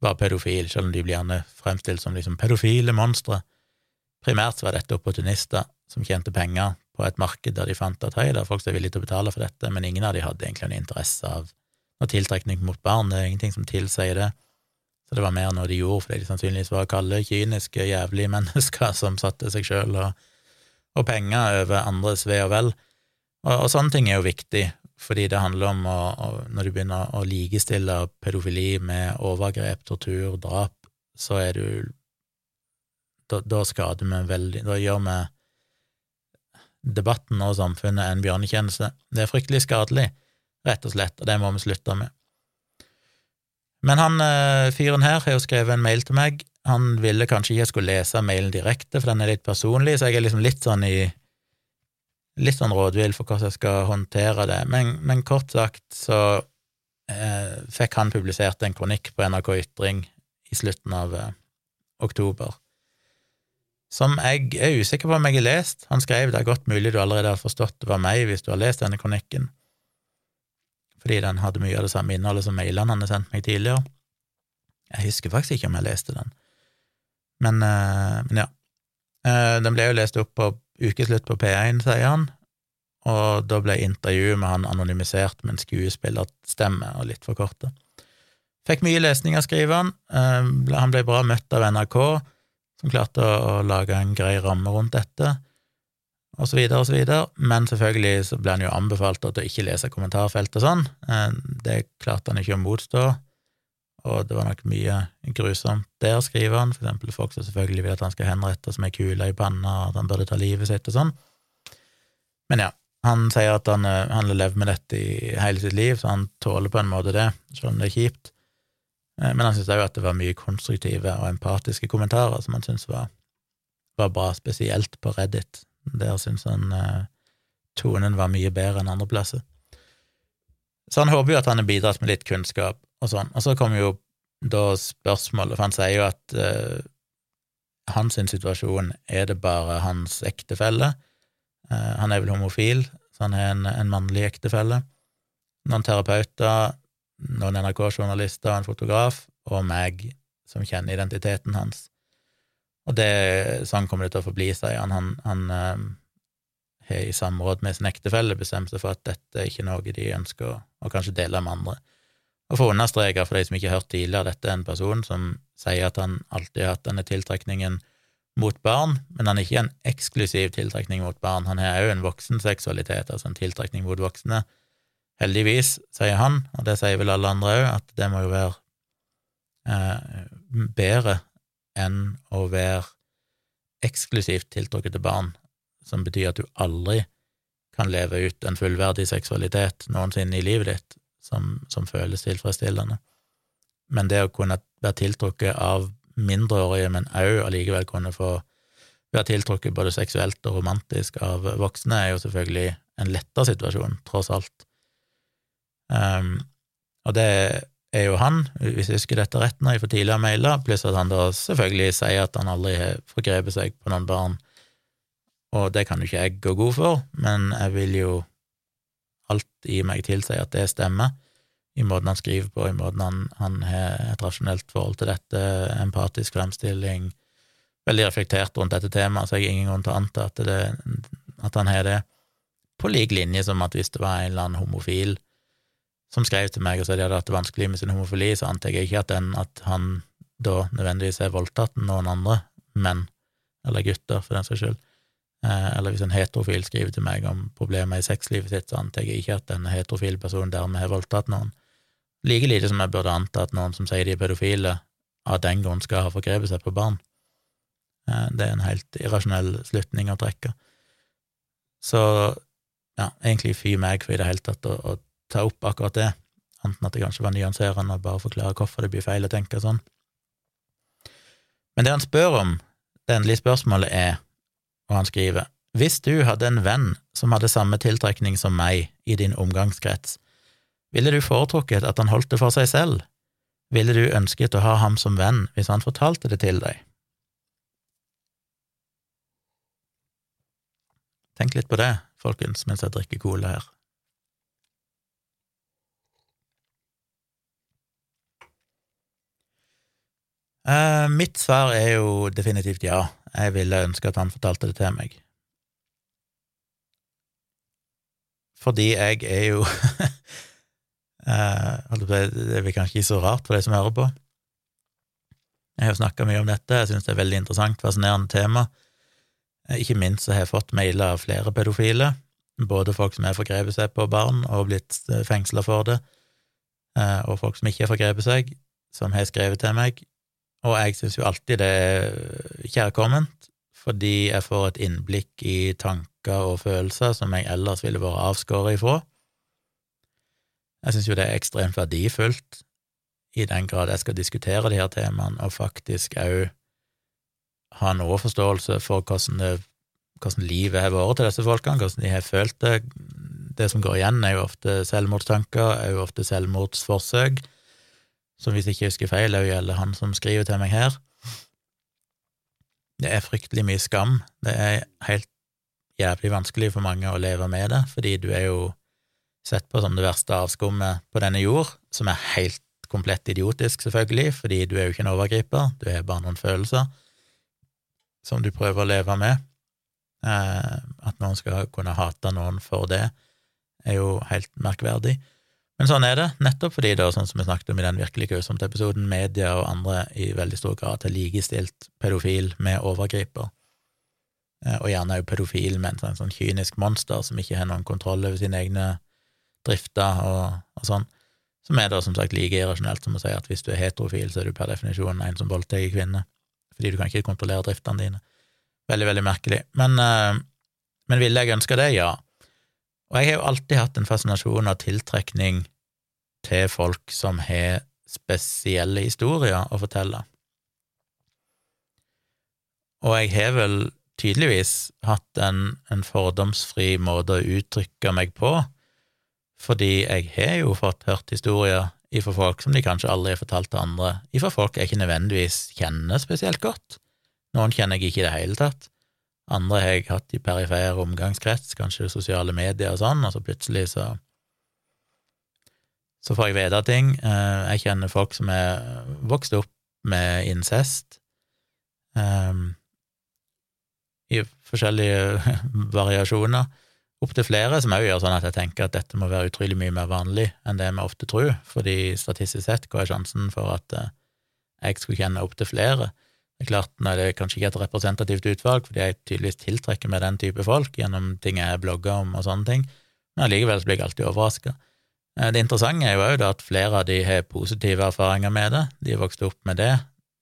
var pedofil, selv om de blir gjerne fremstilt som liksom pedofile monstre. Primært var dette opportunister som tjente penger på et marked der de fant at hei, det er folk som er villige til å betale for dette, men ingen av de hadde egentlig en interesse av noe tiltrekning mot barn, det er ingenting som tilsier det. Så det var mer noe de gjorde fordi de sannsynligvis var kalde, kyniske, jævlige mennesker som satte seg sjøl og, og, penger over andres ve og vel. Og, og, sånne ting er jo viktig, fordi det handler om å, å, når du begynner å likestille pedofili med overgrep, tortur, drap, så er du Da, da skader vi veldig Da gjør vi debatten og samfunnet en bjørnetjeneste. Det er fryktelig skadelig, rett og slett, og det må vi slutte med. Men han eh, fyren her har jo skrevet en mail til meg. Han ville kanskje ikke jeg skulle lese mailen direkte, for den er litt personlig, så jeg er liksom litt sånn i Litt sånn rådvill for hvordan jeg skal håndtere det. Men, men kort sagt så eh, fikk han publisert en kronikk på NRK Ytring i slutten av eh, oktober, som jeg er usikker på om jeg har lest. Han skrev det er godt mulig du allerede har forstått det var meg hvis du har lest denne kronikken fordi den hadde mye av det samme innholdet som mailene han hadde sendt meg tidligere. Jeg husker faktisk ikke om jeg leste den, men, uh, men ja. Uh, den ble jo lest opp på ukeslutt på P1, sier han, og da ble intervjuet med han anonymisert med en skuespillerstemme og litt for korte. Fikk mye lesning av skriveren, uh, han ble bra møtt av NRK, som klarte å, lage en grei ramme rundt dette og så videre og så videre, men selvfølgelig så ble han jo anbefalt å ikke lese kommentarfelt og sånn. Eh, det klarte han ikke å motstå, og det var nok mye grusomt der, skriver han, for eksempel folk som selvfølgelig vil at han skal henrettes med kule i panna, at han burde ta livet sitt og sånn. Men ja, han sier at han, eh, han har levd med dette i hele sitt liv, så han tåler på en måte det, selv om det er kjipt. Eh, men han syntes òg at det var mye konstruktive og empatiske kommentarer som han syntes var, var bra, spesielt på Reddit, der syntes han eh, tonen var mye bedre enn andre plasser. Så han håper jo at han har bidratt med litt kunnskap og sånn. Og så kommer jo da spørsmålet, for han sier jo at uh, hans situasjon er det bare hans ektefelle. Uh, han er vel homofil, så han har en, en mannlig ektefelle. Noen terapeuter, noen NRK-journalister, en fotograf og meg, som kjenner identiteten hans. Og det, sånn kommer det til å forbli, sier han. Han, han uh, har i samråd med sin ektefelle bestemt seg for at dette er ikke noe de ønsker å, å kanskje dele med andre. Og for å understreke, for de som ikke har hørt tidligere, dette er en person som sier at han alltid har hatt denne tiltrekningen mot barn, men han er ikke en eksklusiv tiltrekning mot barn. Han har òg en voksenseksualitet, altså en tiltrekning mot voksne. Heldigvis, sier han, og det sier vel alle andre òg, at det må jo være eh, bedre enn å være eksklusivt tiltrukket til barn, som betyr at du aldri kan leve ut en fullverdig seksualitet noensinne i livet ditt som, som føles tilfredsstillende. Men det å kunne være tiltrukket av mindreårige, men òg allikevel kunne få være tiltrukket både seksuelt og romantisk av voksne, er jo selvfølgelig en lettere situasjon, tross alt. Um, og det er jo han, hvis jeg husker dette rett når jeg får tidligere mailer, pluss at han da selvfølgelig sier at han aldri har forgrepet seg på noen barn. Og det kan jo ikke jeg gå god for, men jeg vil jo alt i meg tilsier at det stemmer, i måten han skriver på, i måten han, han har et rasjonelt forhold til dette, empatisk fremstilling, veldig reflektert rundt dette temaet, så jeg har ingen grunn til å anta at, det, at han har det, på lik linje som at hvis det var en eller annen homofil som skrev til meg og sa de hadde hatt det vanskelig med sin homofili, så antar jeg ikke at, den, at han da nødvendigvis er voldtatt noen andre menn, eller gutter, for den saks skyld. Eh, eller hvis en heterofil skriver til meg om problemer i sexlivet sitt, så antar jeg ikke at en heterofil person dermed har voldtatt noen. Like lite som jeg burde anta at noen som sier de er pedofile, av den grunn skal ha forgrepet seg på barn. Eh, det er en helt irrasjonell slutning å trekke. Så ja, egentlig fy meg for i det hele tatt å, å ta opp akkurat det, anten at det kanskje var nyanserende og bare forklare hvorfor det blir feil å tenke sånn. Men det han spør om, det endelige spørsmålet er, og han skriver, hvis du hadde en venn som hadde samme tiltrekning som meg i din omgangskrets, ville du foretrukket at han holdt det for seg selv? Ville du ønsket å ha ham som venn hvis han fortalte det til deg? Tenk litt på det, folkens, mens jeg drikker cola her. Uh, mitt svar er jo definitivt ja. Jeg ville ønske at han fortalte det til meg. Fordi jeg er jo uh, Det er kanskje ikke så rart for de som hører på. Jeg har jo snakka mye om dette, jeg syns det er veldig interessant, fascinerende tema. Uh, ikke minst så har jeg fått mailer av flere pedofile, både folk som har forgrepet seg på barn og blitt fengsla for det, og folk som ikke har forgrepet seg, som har skrevet til meg og jeg syns jo alltid det er kjærkomment, fordi jeg får et innblikk i tanker og følelser som jeg ellers ville vært avskåret ifra. Jeg syns jo det er ekstremt verdifullt, i den grad jeg skal diskutere de her temaene, og faktisk òg ha noe forståelse for hvordan, det, hvordan livet har vært til disse folkene, hvordan de har følt det. Det som går igjen, er jo ofte selvmordstanker, er jo ofte selvmordsforsøk som hvis jeg ikke husker feil, òg gjelder han som skriver til meg her. Det er fryktelig mye skam. Det er helt jævlig vanskelig for mange å leve med det, fordi du er jo sett på som det verste avskummet på denne jord, som er helt komplett idiotisk, selvfølgelig, fordi du er jo ikke en overgriper, du har bare noen følelser som du prøver å leve med. Eh, at noen skal kunne hate noen for det, er jo helt merkverdig. Men sånn er det, nettopp fordi, det er sånn som vi snakket om i den virkelig grusomt episoden, media og andre i veldig stor grad har likestilt pedofil med overgriper, eh, og gjerne òg pedofil med en sånn, sånn, kynisk monster som ikke har noen kontroll over sine egne drifter og, og sånn, som er da som sagt like irrasjonelt som å si at hvis du er heterofil, så er du per definisjon en som voldtar kvinner, fordi du kan ikke kontrollere driftene dine. Veldig, veldig merkelig. Men, øh, men ville jeg ønske det? Ja. Og jeg har jo alltid hatt en fascinasjon av tiltrekning til folk som har spesielle historier å fortelle. Og jeg har vel tydeligvis hatt en, en fordomsfri måte å uttrykke meg på, fordi jeg har jo fått hørt historier ifra folk som de kanskje aldri har fortalt til andre, ifra folk jeg ikke nødvendigvis kjenner spesielt godt. Noen kjenner jeg ikke i det hele tatt. Andre har jeg hatt i perifer omgangskrets, kanskje sosiale medier og sånn, og så plutselig så så får jeg vite ting. Eh, jeg kjenner folk som er vokst opp med incest um, i forskjellige variasjoner, opptil flere, som òg gjør sånn at jeg tenker at dette må være utrolig mye mer vanlig enn det vi ofte tror, fordi statistisk sett, hva er sjansen for at eh, jeg skulle kjenne opptil flere? Det er klart, nei, det er kanskje ikke et representativt utvalg, fordi jeg tydeligvis tiltrekker meg den type folk gjennom ting jeg blogger om og sånne ting, men allikevel blir jeg alltid overraska. Eh, det interessante er jo òg at flere av de har positive erfaringer med det, de har vokst opp med det,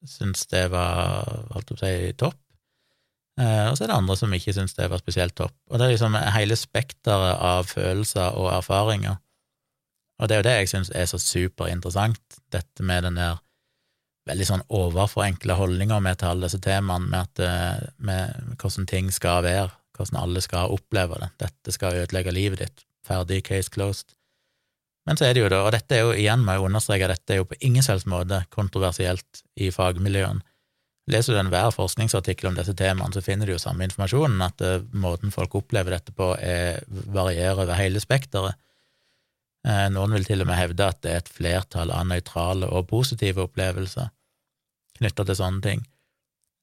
syns det var, holdt å si, topp, eh, og så er det andre som ikke syns det var spesielt topp. Og det er liksom hele spekteret av følelser og erfaringer, og det er jo det jeg syns er så superinteressant, dette med den der veldig sånn overforenkla holdninger med til alle disse temaene, med, at, eh, med hvordan ting skal være, hvordan alle skal oppleve det. Dette skal ødelegge livet ditt. Ferdig, case closed. Men så er det jo da, og dette er jo igjen må jeg understreke, dette er jo på ingen selvs måte kontroversielt i fagmiljøene. Leser du enhver forskningsartikkel om disse temaene, så finner du jo samme informasjonen, at uh, måten folk opplever dette på, er, varierer over hele spekteret. Uh, noen vil til og med hevde at det er et flertall av nøytrale og positive opplevelser knytta til sånne ting.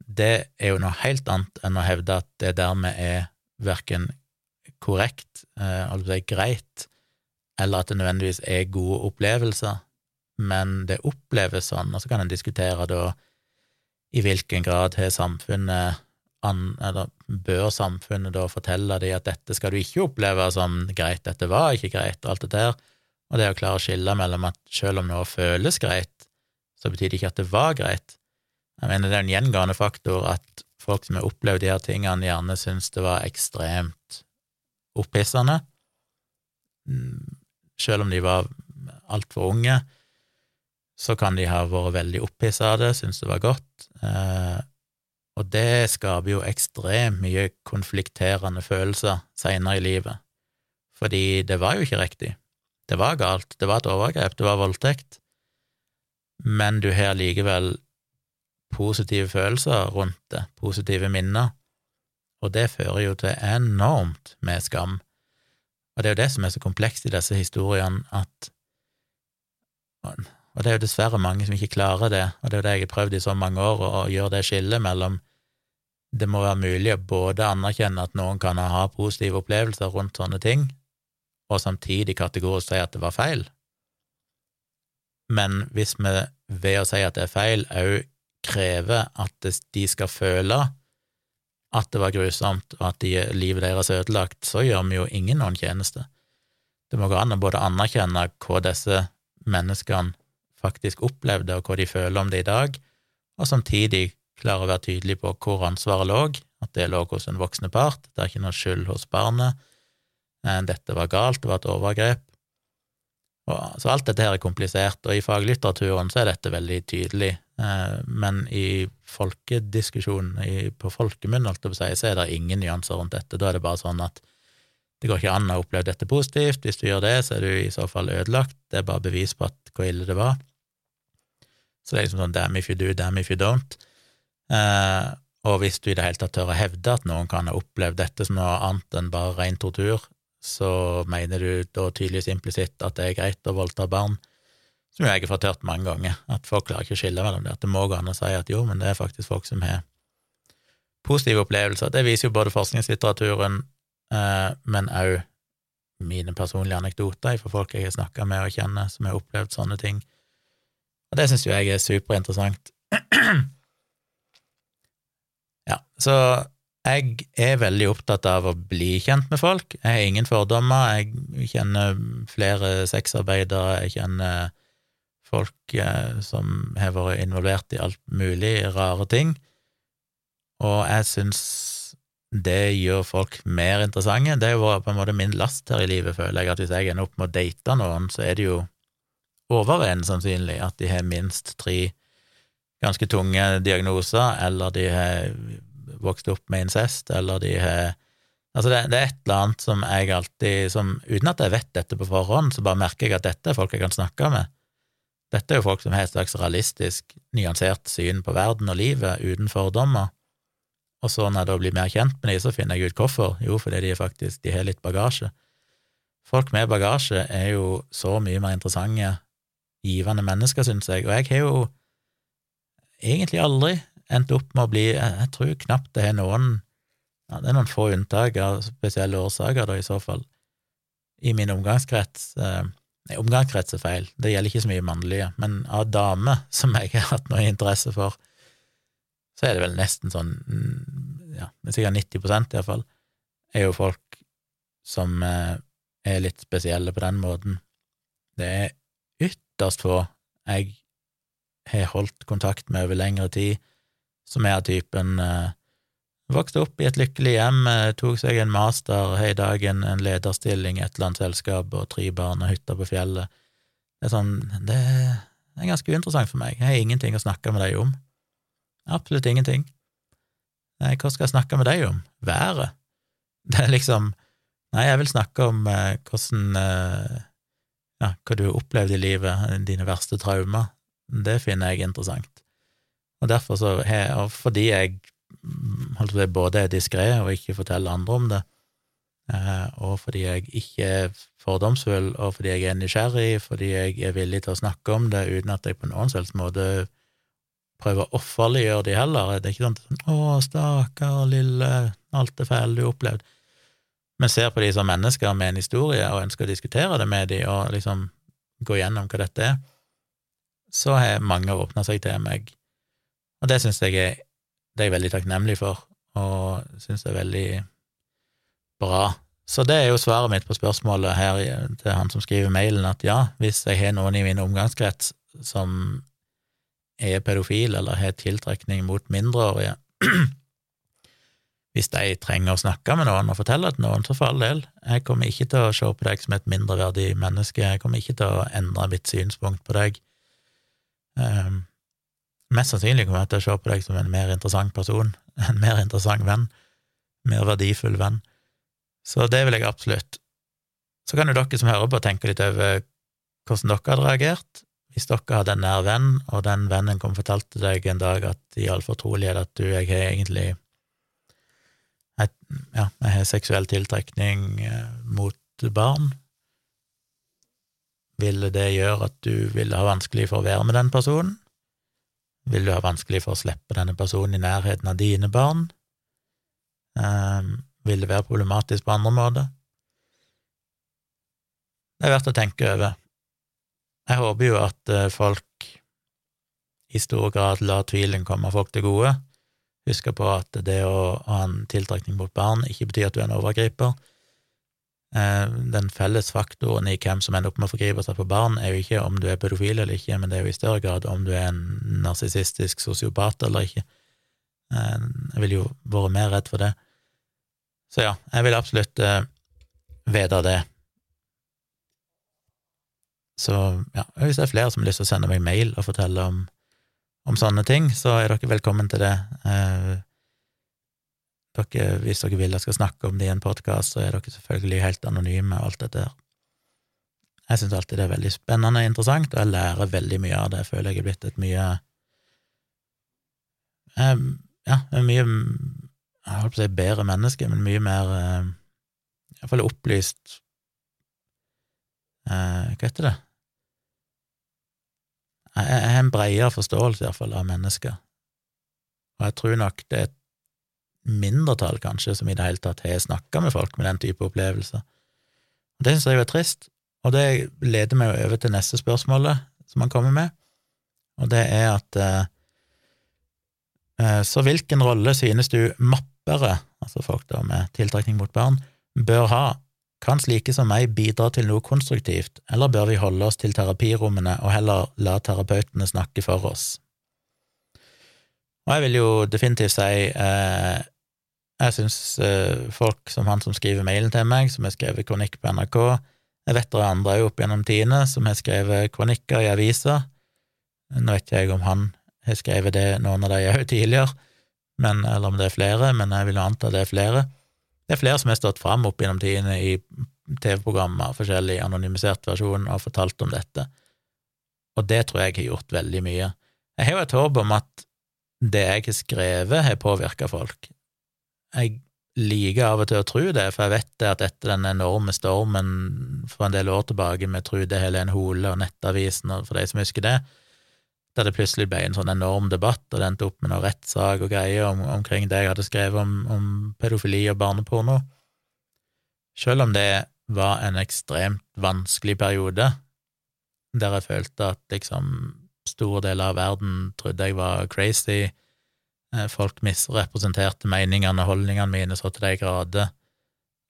Det er jo noe helt annet enn å hevde at det dermed er verken korrekt, eh, altså greit, eller at det nødvendigvis er gode opplevelser, men det oppleves sånn, og så kan en diskutere da i hvilken grad har samfunnet eller bør samfunnet da fortelle dem at dette skal du ikke oppleve som greit, dette var ikke greit, og alt det der, og det å klare å skille mellom at selv om noe føles greit, så betyr det ikke at det var greit, jeg mener det er en gjengående faktor at folk som har opplevd de her tingene, gjerne syns det var ekstremt opphissende. Mm, selv om de var altfor unge, så kan de ha vært veldig opphissa av det, syntes det var godt. Eh, og det skaper jo ekstremt mye konflikterende følelser seinere i livet, fordi det var jo ikke riktig. Det var galt, det var et overgrep, det var voldtekt, men du har likevel positive følelser rundt det, positive minner, og det fører jo til enormt med skam. Og det er jo det som er så komplekst i disse historiene, at Og det er jo dessverre mange som ikke klarer det, og det er jo det jeg har prøvd i så mange år, å gjøre det skillet mellom det må være mulig å både anerkjenne at noen kan ha positive opplevelser rundt sånne ting, og samtidig kategorisk si at det var feil. Men hvis vi ved å si at det er feil, òg krever at de skal føle at det var grusomt, og at de, livet deres er ødelagt, så gjør vi jo ingen noen tjeneste. Det må gå an å både anerkjenne hva disse menneskene faktisk opplevde, og hva de føler om det i dag, og samtidig klare å være tydelig på hvor ansvaret lå, at det lå hos en voksne part, det er ikke noe skyld hos barnet, dette var galt, det var et overgrep. Og, så alt dette her er komplisert, og i faglitteraturen så er dette veldig tydelig, eh, men i folkediskusjonen, på folkemunn, holdt jeg på å si, så er det ingen nyanser rundt dette. Da er det bare sånn at det går ikke an å oppleve dette positivt. Hvis du gjør det, så er du i så fall ødelagt. Det er bare bevis på at hvor ille det var. Så det er liksom sånn damn if you do, damn if you don't. Eh, og hvis du i det hele tatt tør å hevde at noen kan ha opplevd dette som noe annet enn bare ren tortur, så mener du da tydeligvis implisitt at det er greit å voldta barn, som jeg har fått hørt mange ganger, at folk klarer ikke å skille mellom det, at det må gå an å si at jo, men det er faktisk folk som har positive opplevelser. Det viser jo både forskningslitteraturen, eh, men òg mine personlige anekdoter fra folk jeg har snakka med og kjenner, som har opplevd sånne ting. Og det syns jo jeg er superinteressant. Ja, så jeg er veldig opptatt av å bli kjent med folk. Jeg har ingen fordommer. Jeg kjenner flere sexarbeidere, jeg kjenner folk eh, som har vært involvert i alt mulig rare ting, og jeg syns det gjør folk mer interessante. Det er jo på en måte min last her i livet, føler jeg, at hvis jeg ender opp med å date noen, så er det jo overveiende sannsynlig at de har minst tre ganske tunge diagnoser, eller de har vokst opp med incest, eller de har Altså, det, det, er et eller annet som jeg alltid som, Uten at jeg vet dette på forhånd, så bare merker jeg at dette er folk jeg kan snakke med. Dette er jo folk som har et slags realistisk, nyansert syn på verden og livet, uten fordommer. Og så når jeg da blir mer kjent med dem, så finner jeg ut hvorfor. Jo, fordi de faktisk de har litt bagasje. Folk med bagasje er jo så mye mer interessante, givende mennesker, syns jeg, og jeg har jo egentlig aldri endt opp med å bli Jeg tror knapt det er noen ja, Det er noen få unntak av spesielle årsaker, da, i så fall, i min omgangskrets. Eh, nei, omgangskrets er feil, det gjelder ikke så mye mannlige, men av damer som jeg har hatt noe interesse for, så er det vel nesten sånn, mm, ja, sikkert 90% iallfall, er jo folk som eh, er litt spesielle på den måten. Det er ytterst få jeg har holdt kontakt med over lengre tid, som er av typen eh, Vokste opp i et lykkelig hjem, eh, tok seg en master, har i dag en, en, lederstilling i et eller annet selskap og tre barn og hytte på fjellet. Det er sånn Det er ganske uinteressant for meg. Jeg har ingenting å snakke med deg om. Absolutt ingenting. Nei, hva skal jeg snakke med deg om? Været? Det er liksom Nei, jeg vil snakke om eh, hvordan eh, Ja, hva du har opplevd i livet, dine verste traumer. Det finner jeg interessant. Og derfor så har og fordi jeg holdt på både er diskré og ikke forteller andre om det, eh, og fordi jeg ikke er fordomsfull, og fordi jeg er nysgjerrig, fordi jeg er villig til å snakke om det uten at jeg på noen selvs måte prøver å offerliggjøre de heller. Det er ikke sånn 'Å, stakkar, lille, alt det fæle du har opplevd', men ser på de som mennesker med en historie og ønsker å diskutere det med de og liksom gå gjennom hva dette er, så har mange åpna seg til meg og det syns jeg er, det er jeg veldig takknemlig for, og syns er veldig bra. Så det er jo svaret mitt på spørsmålet her til han som skriver mailen, at ja, hvis jeg har noen i min omgangskrets som er pedofil eller har tiltrekning mot mindreårige, hvis de trenger å snakke med noen og fortelle det til noen, så for all del, jeg kommer ikke til å se på deg som et mindreverdig menneske, jeg kommer ikke til å endre mitt synspunkt på deg. Um, mest sannsynlig kommer jeg til å se på deg som en mer interessant person, en mer interessant venn, mer verdifull venn. Så det vil jeg absolutt. Så kan jo dere som hører på, tenke litt over hvordan dere hadde reagert hvis dere hadde en nær venn, og den vennen kom og fortalte deg en dag at i all fortrolighet at du, jeg har egentlig et, ja, jeg har seksuell tiltrekning eh, mot barn, ville det gjøre at du ville ha vanskelig for å være med den personen? Vil du ha vanskelig for å slippe denne personen i nærheten av dine barn? Um, vil det være problematisk på andre måter? Det er verdt å tenke over. Jeg håper jo at eh, folk i stor grad lar tvilen komme folk til gode. Husk på at det å ha en tiltrekning mot barn ikke betyr at du er en overgriper. Eh, den felles faktoren i hvem som ender opp med å forgripe seg på barn, er jo ikke om du er pedofil eller ikke, men det er jo i større grad om du er en narsissistisk sosiopat eller ikke. Eh, jeg ville jo vært mer redd for det. Så ja, jeg vil absolutt vite det. Så ja, hvis det er flere som har lyst til å sende meg mail og fortelle om, om sånne ting, så er dere velkommen til det. Dere, hvis dere vil jeg skal snakke om det i en podkast, så er dere selvfølgelig helt anonyme og alt dette her. Jeg syns alltid det er veldig spennende og interessant, og jeg lærer veldig mye av det. Jeg føler jeg er blitt et mye eh, Ja, mye Jeg holdt på å si bedre menneske, men mye mer eh, Iallfall opplyst eh, Hva heter det? Jeg har en bredere forståelse, iallfall, av mennesker, og jeg tror nok det er et mindretall, kanskje, som i det hele tatt har snakka med folk med den type opplevelser. Og Det syns jeg er trist, og det leder meg jo over til neste spørsmålet som han kommer med, og det er at eh, eh Så hvilken rolle synes du mappere, altså folk da med tiltrekning mot barn, bør ha kan slike som meg bidra til noe konstruktivt, eller bør vi holde oss til terapirommene og heller la terapeutene snakke for oss? Og jeg vil jo definitivt si eh, jeg syns eh, folk som han som skriver mailen til meg, som har skrevet kronikk på NRK, jeg vet det er andre opp gjennom tidene som har skrevet kronikker i aviser, nå vet ikke jeg om han har skrevet det noen av de òg tidligere, men, eller om det er flere, men jeg vil anta det er flere det er flere som har stått fram opp gjennom tidene i TV-programmer, forskjellig anonymisert versjon, og fortalt om dette, og det tror jeg har gjort veldig mye. Jeg har jo et håp om at det jeg har skrevet, har påvirka folk. Jeg liker av og til å tro det, for jeg vet det at etter den enorme stormen for en del år tilbake med Trude Helen Hole og Nettavisen, og for de som husker det, der det plutselig ble en sånn enorm debatt, og det endte opp med noen rettssak og greier om, omkring det jeg hadde skrevet om, om, pedofili og barneporno. Selv om det var en ekstremt vanskelig periode, der jeg følte at liksom store deler av verden trodde jeg var crazy, folk misrepresenterte meningene og holdningene mine så til de grader,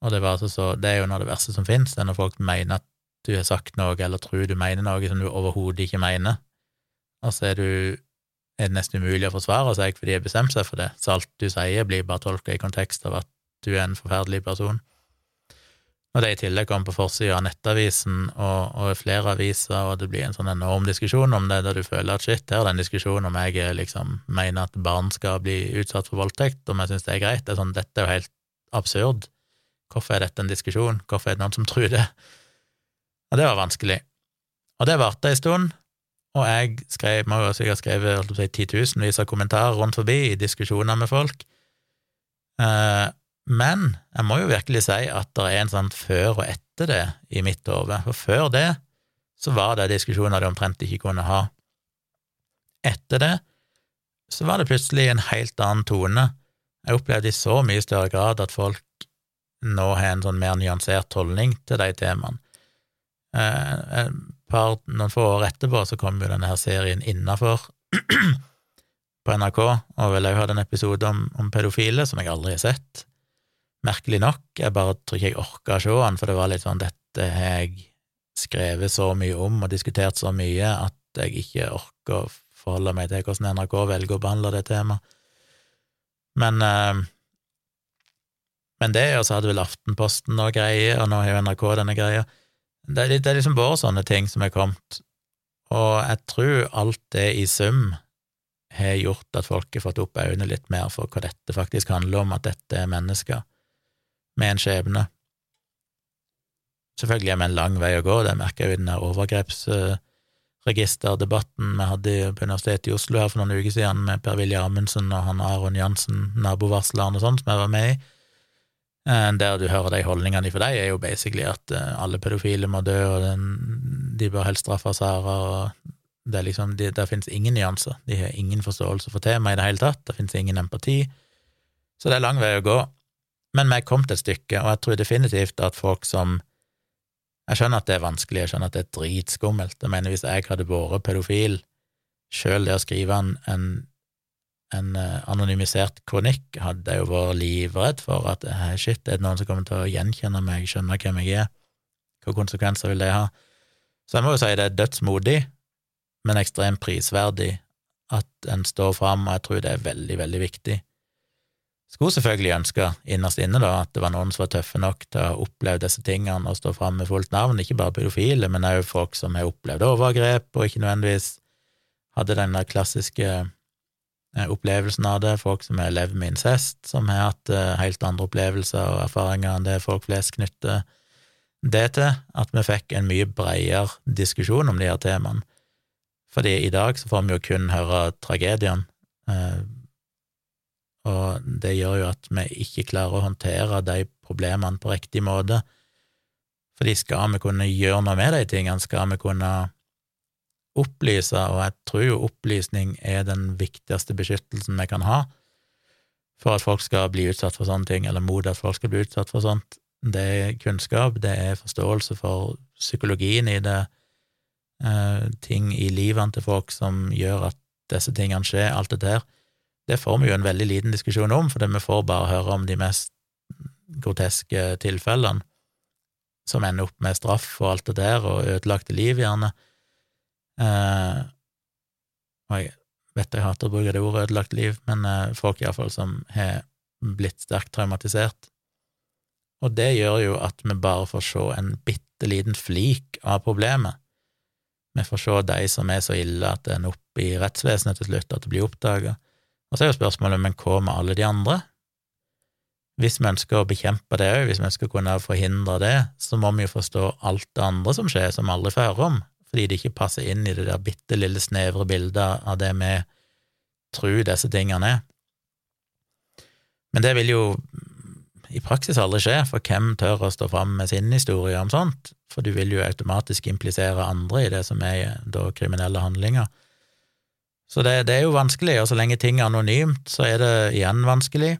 og det, altså så, det er jo noe av det verste som finnes, det er når folk mener at du har sagt noe, eller tror du mener noe som du overhodet ikke mener. Og så er, du, er det nesten umulig å forsvare seg fordi de har bestemt seg for det, så alt du sier, blir bare tolka i kontekst av at du er en forferdelig person. Og det i tillegg kommer på forsida av Nettavisen og, og, flere aviser, og det blir en sånn enorm diskusjon om det, der du føler at shit, her er det en diskusjon om jeg liksom mener at barn skal bli utsatt for voldtekt, om jeg syns det er greit. Det er sånn, dette er jo helt absurd. Hvorfor er dette en diskusjon? Hvorfor er det noen som tror det? Og det var vanskelig. Og det varte ei stund, og jeg skrev, må jo sikkert skrevet si, titusenvis av kommentarer rundt forbi i diskusjoner med folk. Eh, men jeg må jo virkelig si at det er en sånn før og etter det i mitt hode. For før det så var det diskusjoner de omtrent ikke kunne ha. Etter det så var det plutselig en helt annen tone. Jeg opplevde i så mye større grad at folk nå har en sånn mer nyansert holdning til de temaene. Eh, par, noen få år etterpå så kom jo denne her serien Innafor på NRK, og vel òg hadde en episode om, om, pedofile som jeg aldri har sett. Merkelig nok, jeg bare tror ikke jeg orka å se den, for det var litt sånn dette har jeg skrevet så mye om og diskutert så mye at jeg ikke orker å forholde meg til hvordan NRK velger å behandle det temaet. Men eh, Men det, og så hadde vel Aftenposten noe greie, og nå har jo NRK denne greia. Det det er liksom bare sånne ting som er kommet, og jeg tror alt det i sum har gjort at folk har fått opp øynene litt mer for hva dette faktisk handler om, at dette er mennesker med en skjebne. Selvfølgelig er vi en lang vei å gå, det merker jo i den overgrepsregisterdebatten vi hadde på Universitetet i Oslo her for noen uker siden med Per-Willy Amundsen og han Aron Jansen, nabovarsleren og sånn, som jeg var med i. Eh, der du hører de holdningene for deg, er jo basically at eh, alle pedofile må dø, og den, de bør helst straffes her, og det er liksom, de, der finnes ingen nyanser. De har ingen forståelse for temaet i det hele tatt, det finnes ingen empati. Så det er lang vei å gå. Men vi er kommet et stykke, og jeg tror definitivt at folk som jeg skjønner at det er vanskelig, jeg skjønner at det er dritskummelt. Jeg mener, hvis jeg hadde vært pedofil, sjøl det å skrive en, en, en uh, anonymisert kronikk, hadde jeg jo vært livredd for at hey, shit, er det noen som kommer til å gjenkjenne meg, skjønne hvem jeg er, hvilke konsekvenser vil det ha? Så jeg må jo si det er dødsmodig, men ekstremt prisverdig at en står fram, og jeg tror det er veldig, veldig viktig. Skulle selvfølgelig ønske innerst inne da, at det var noen som var tøffe nok til å oppleve disse tingene og stå fram med fullt navn, ikke bare pedofile, men òg folk som har opplevd overgrep, og ikke nødvendigvis hadde den der klassiske eh, opplevelsen av det, folk som har levd med incest, som har hatt eh, helt andre opplevelser og erfaringer enn det folk flest knytter det til, at vi fikk en mye bredere diskusjon om de her temaene. Fordi i dag så får vi jo kun høre tragedien, eh, og det gjør jo at vi ikke klarer å håndtere de problemene på riktig måte. Fordi skal vi kunne gjøre noe med de tingene, skal vi kunne opplyse, og jeg tror jo opplysning er den viktigste beskyttelsen vi kan ha for at folk skal bli utsatt for sånne ting, eller mot at folk skal bli utsatt for sånt. Det er kunnskap, det er forståelse for psykologien i det, eh, ting i livene til folk som gjør at disse tingene skjer, alt det der. Det får vi jo en veldig liten diskusjon om, for vi får bare høre om de mest groteske tilfellene, som ender opp med straff og alt det der, og ødelagte liv, gjerne. Eh, og jeg vet jeg hater å bruke det ordet ødelagt liv, men eh, folk iallfall som har blitt sterkt traumatisert. Og det gjør jo at vi bare får se en bitte liten flik av problemet. Vi får se de som er så ille at det ender opp i rettsvesenet til slutt, at det blir oppdaga. Og så er jo spørsmålet, men hva med alle de andre? Hvis vi ønsker å bekjempe det òg, hvis vi ønsker å kunne forhindre det, så må vi jo forstå alt det andre som skjer, som får høre om, fordi det ikke passer inn i det der bitte lille snevre bildet av det vi tror disse tingene er. Men det vil jo i praksis aldri skje, for hvem tør å stå fram med sin historie om sånt? For du vil jo automatisk implisere andre i det som er da kriminelle handlinger. Så det, det, er jo vanskelig, og så lenge ting er anonymt, så er det igjen vanskelig.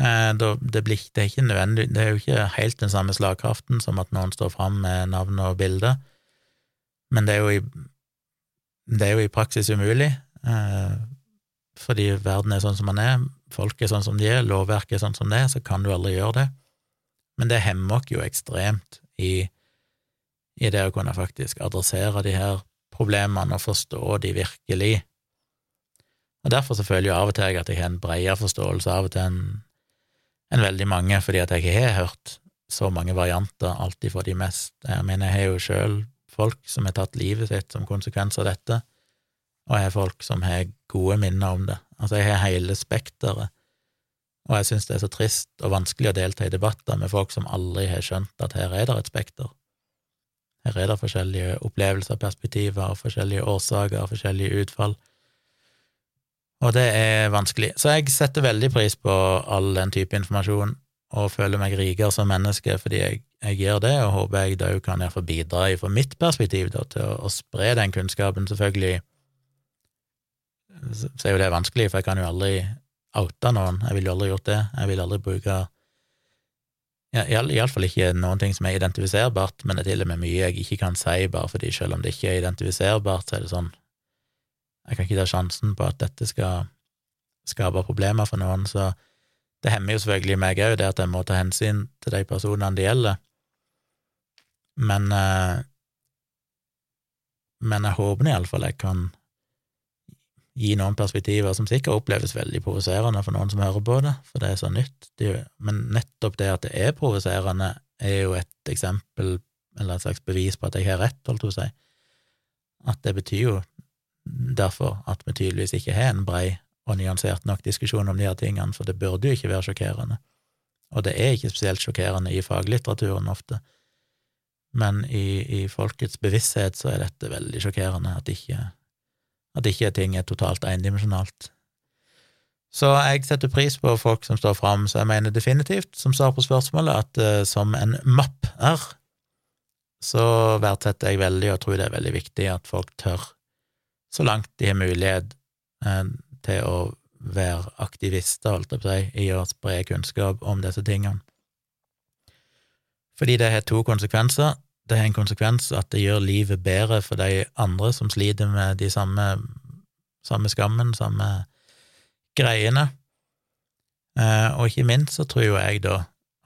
Eh, det, blir, det, er ikke nødvendig, det er jo ikke helt den samme slagkraften som at noen står fram med navn og bilde, men det er jo i, er jo i praksis umulig, eh, fordi verden er sånn som den er, folk er sånn som de er, lovverket er sånn som det er, så kan du aldri gjøre det. Men det hemmer oss jo ekstremt i, i det å kunne faktisk adressere de her problemene og forstå de virkelig. Og Derfor så føler jeg av og til at jeg har en bredere forståelse av og til enn en veldig mange, fordi at jeg har hørt så mange varianter, alltid for de mest Jeg mener, jeg har jo sjøl folk som har tatt livet sitt som konsekvens av dette, og jeg har folk som har gode minner om det. Altså, jeg har hele spekteret, og jeg syns det er så trist og vanskelig å delta i debatter med folk som aldri har skjønt at her er det et spekter. Her er det forskjellige opplevelser, perspektiver, forskjellige årsaker, forskjellige utfall. Og det er vanskelig. Så jeg setter veldig pris på all den type informasjon, og føler meg rikere som menneske fordi jeg, jeg gjør det, og håper jeg da kan jeg få bidra fra mitt perspektiv da, til å, å, spre den kunnskapen. Selvfølgelig så er jo det vanskelig, for jeg kan jo aldri oute noen. Jeg ville jo aldri gjort det. Jeg vil aldri bruke Iallfall ikke noen ting som er identifiserbart, men det er til og med mye jeg ikke kan si, bare fordi selv om det ikke er identifiserbart, så er det sånn Jeg kan ikke ta sjansen på at dette skal skape problemer for noen, så det hemmer jo selvfølgelig meg òg, det at jeg må ta hensyn til de personene det gjelder. Men eh, Men jeg håper iallfall jeg kan gi noen perspektiver som sikkert oppleves veldig provoserende for noen som hører på det, for det er så nytt. Men nettopp det at det er provoserende, er jo et eksempel, eller et slags bevis på at jeg har rett, holdt jeg å si. At det betyr jo derfor at vi tydeligvis ikke har en brei og nyansert nok diskusjon om de her tingene, for det burde jo ikke være sjokkerende. Og det er ikke spesielt sjokkerende i faglitteraturen ofte, men i, i folkets bevissthet så er dette veldig sjokkerende, at ikke, at ikke ting er totalt endimensjonalt. Så jeg setter pris på folk som står fram, så jeg mener definitivt, som svar på spørsmålet, at uh, som en mapp er, så verdsetter jeg veldig og tror det er veldig viktig at folk tør, så langt de har mulighet, uh, til å være aktivister, holdt jeg på å si, i å spre kunnskap om disse tingene. Fordi det har to konsekvenser. Det har en konsekvens at det gjør livet bedre for de andre som sliter med de samme, samme skammen, samme greiene. Eh, og ikke minst så tror jo jeg da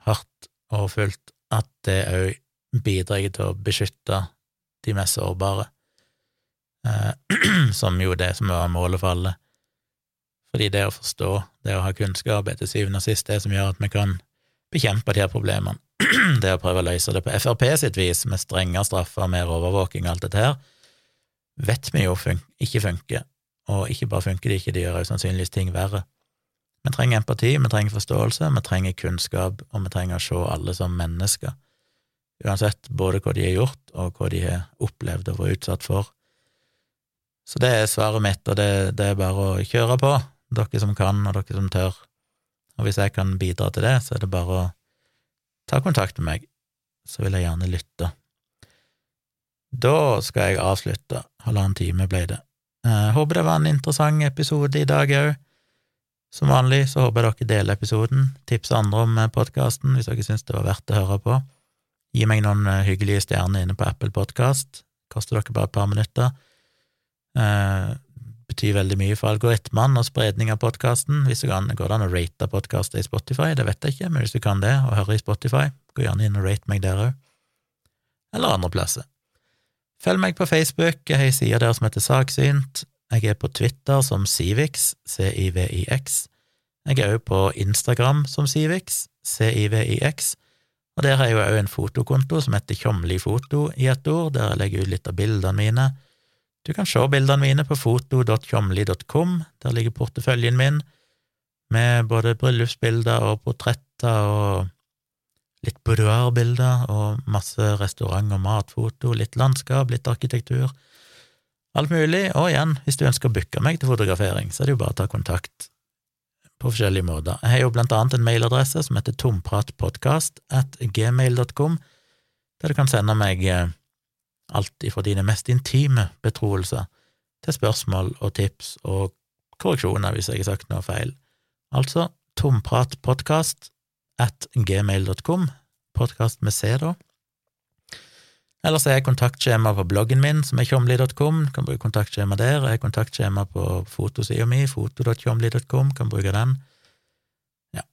hardt og fullt at det òg bidrar til å beskytte de mest sårbare, eh, som jo det som er målet for alle. Fordi det å forstå, det å ha kunnskap, er til syvende og sist det som gjør at vi kan bekjempe de her problemene. det å prøve å løse det på Frp sitt vis, med strengere straffer, mer overvåking og alt dette her, vet vi jo fun ikke funker. Og ikke bare funker det ikke, det gjør jo sannsynligvis ting verre. Vi trenger empati, vi trenger forståelse, vi trenger kunnskap, og vi trenger å se alle som mennesker. Uansett både hva de har gjort, og hva de har opplevd og vært utsatt for. Så det er svaret mitt, og det, det er bare å kjøre på dere som kan, og dere som tør. Og hvis jeg kan bidra til det, så er det bare å ta kontakt med meg, så vil jeg gjerne lytte. Da skal jeg avslutte. Halvannen time ble det. Jeg håper det var en interessant episode i dag òg. Som vanlig så håper jeg dere deler episoden, tips andre om podkasten hvis dere syns det var verdt å høre på. Gi meg noen hyggelige stjerner inne på Apple Podkast. Koster dere bare et par minutter. Betyr veldig mye for algoritmene og spredning av podkasten. Hvis du kan, går det an å rate podkaster i Spotify, det vet jeg ikke, men hvis du kan det, og hører i Spotify, gå gjerne inn og rate meg der òg. Eller andre plasser. Følg meg på Facebook, jeg har ei side der som heter Saksynt. Jeg er på Twitter som Civix, C-I-V-I-X. Jeg er òg på Instagram som Civix, C-I-V-I-X. Og der har jeg jo òg en fotokonto som heter Tjomli foto i ett ord, der jeg legger ut litt av bildene mine du kan se bildene mine på foto.tjomli.com, der ligger porteføljen min, med både bryllupsbilder og portretter og litt boudoirbilder og masse restaurant- og matfoto, litt landskap, litt arkitektur, alt mulig. Og igjen, hvis du ønsker å booke meg til fotografering, så er det jo bare å ta kontakt på forskjellige måter. Jeg har jo blant annet en mailadresse som heter tompratpodkast at gmail.com, der du kan sende meg eh, alt ifra dine mest intime betroelser til spørsmål og tips og korreksjoner hvis jeg har sagt noe feil. Altså tompratpodkast at gmail.com, podkast med C, da. Ellers er jeg kontaktskjema på bloggen min, som er tjomli.com, kan bruke kontaktskjema der. Jeg er kontaktskjema på fotosida mi, foto.tjomli.com, kan bruke den. Ja.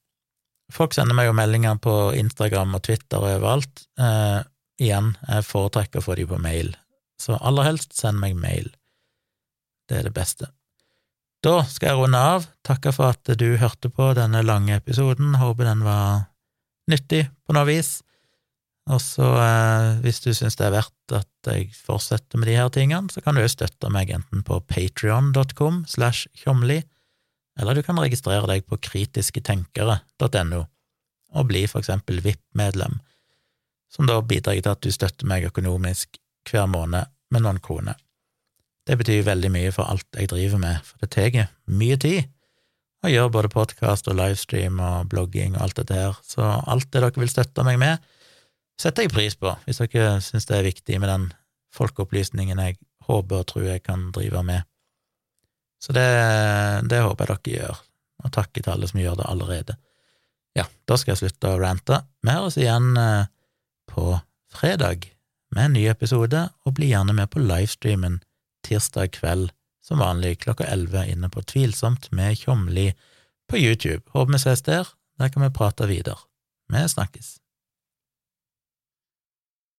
Folk sender meg jo meldinger på Instagram og Twitter og overalt. Eh, Igjen, jeg foretrekker å få de på mail, så aller helst send meg mail. Det er det beste. Da skal jeg runde av. Takke for at du hørte på denne lange episoden. Håper den var nyttig på noe vis. Og så, eh, hvis du syns det er verdt at jeg fortsetter med de her tingene, så kan du jo støtte meg enten på patrion.com slash tjomli, eller du kan registrere deg på kritisketenkere.no og bli for eksempel VIP-medlem som da bidrar til at du støtter meg økonomisk hver måned med noen kroner. Det betyr veldig mye for alt jeg driver med, for det tar mye tid å gjøre både podkast og livestream og blogging og alt dette her, så alt det dere vil støtte meg med, setter jeg pris på, hvis dere syns det er viktig med den folkeopplysningen jeg håper og tror jeg kan drive med. Så det, det håper jeg dere gjør, og takker til alle som gjør det allerede. Ja, da skal jeg slutte å rante. Vi høres igjen eh, på fredag med en ny episode, og bli gjerne med på livestreamen tirsdag kveld som vanlig klokka elleve inne på Tvilsomt med Tjomli på YouTube. Håper vi ses der, der kan vi prate videre. Vi snakkes.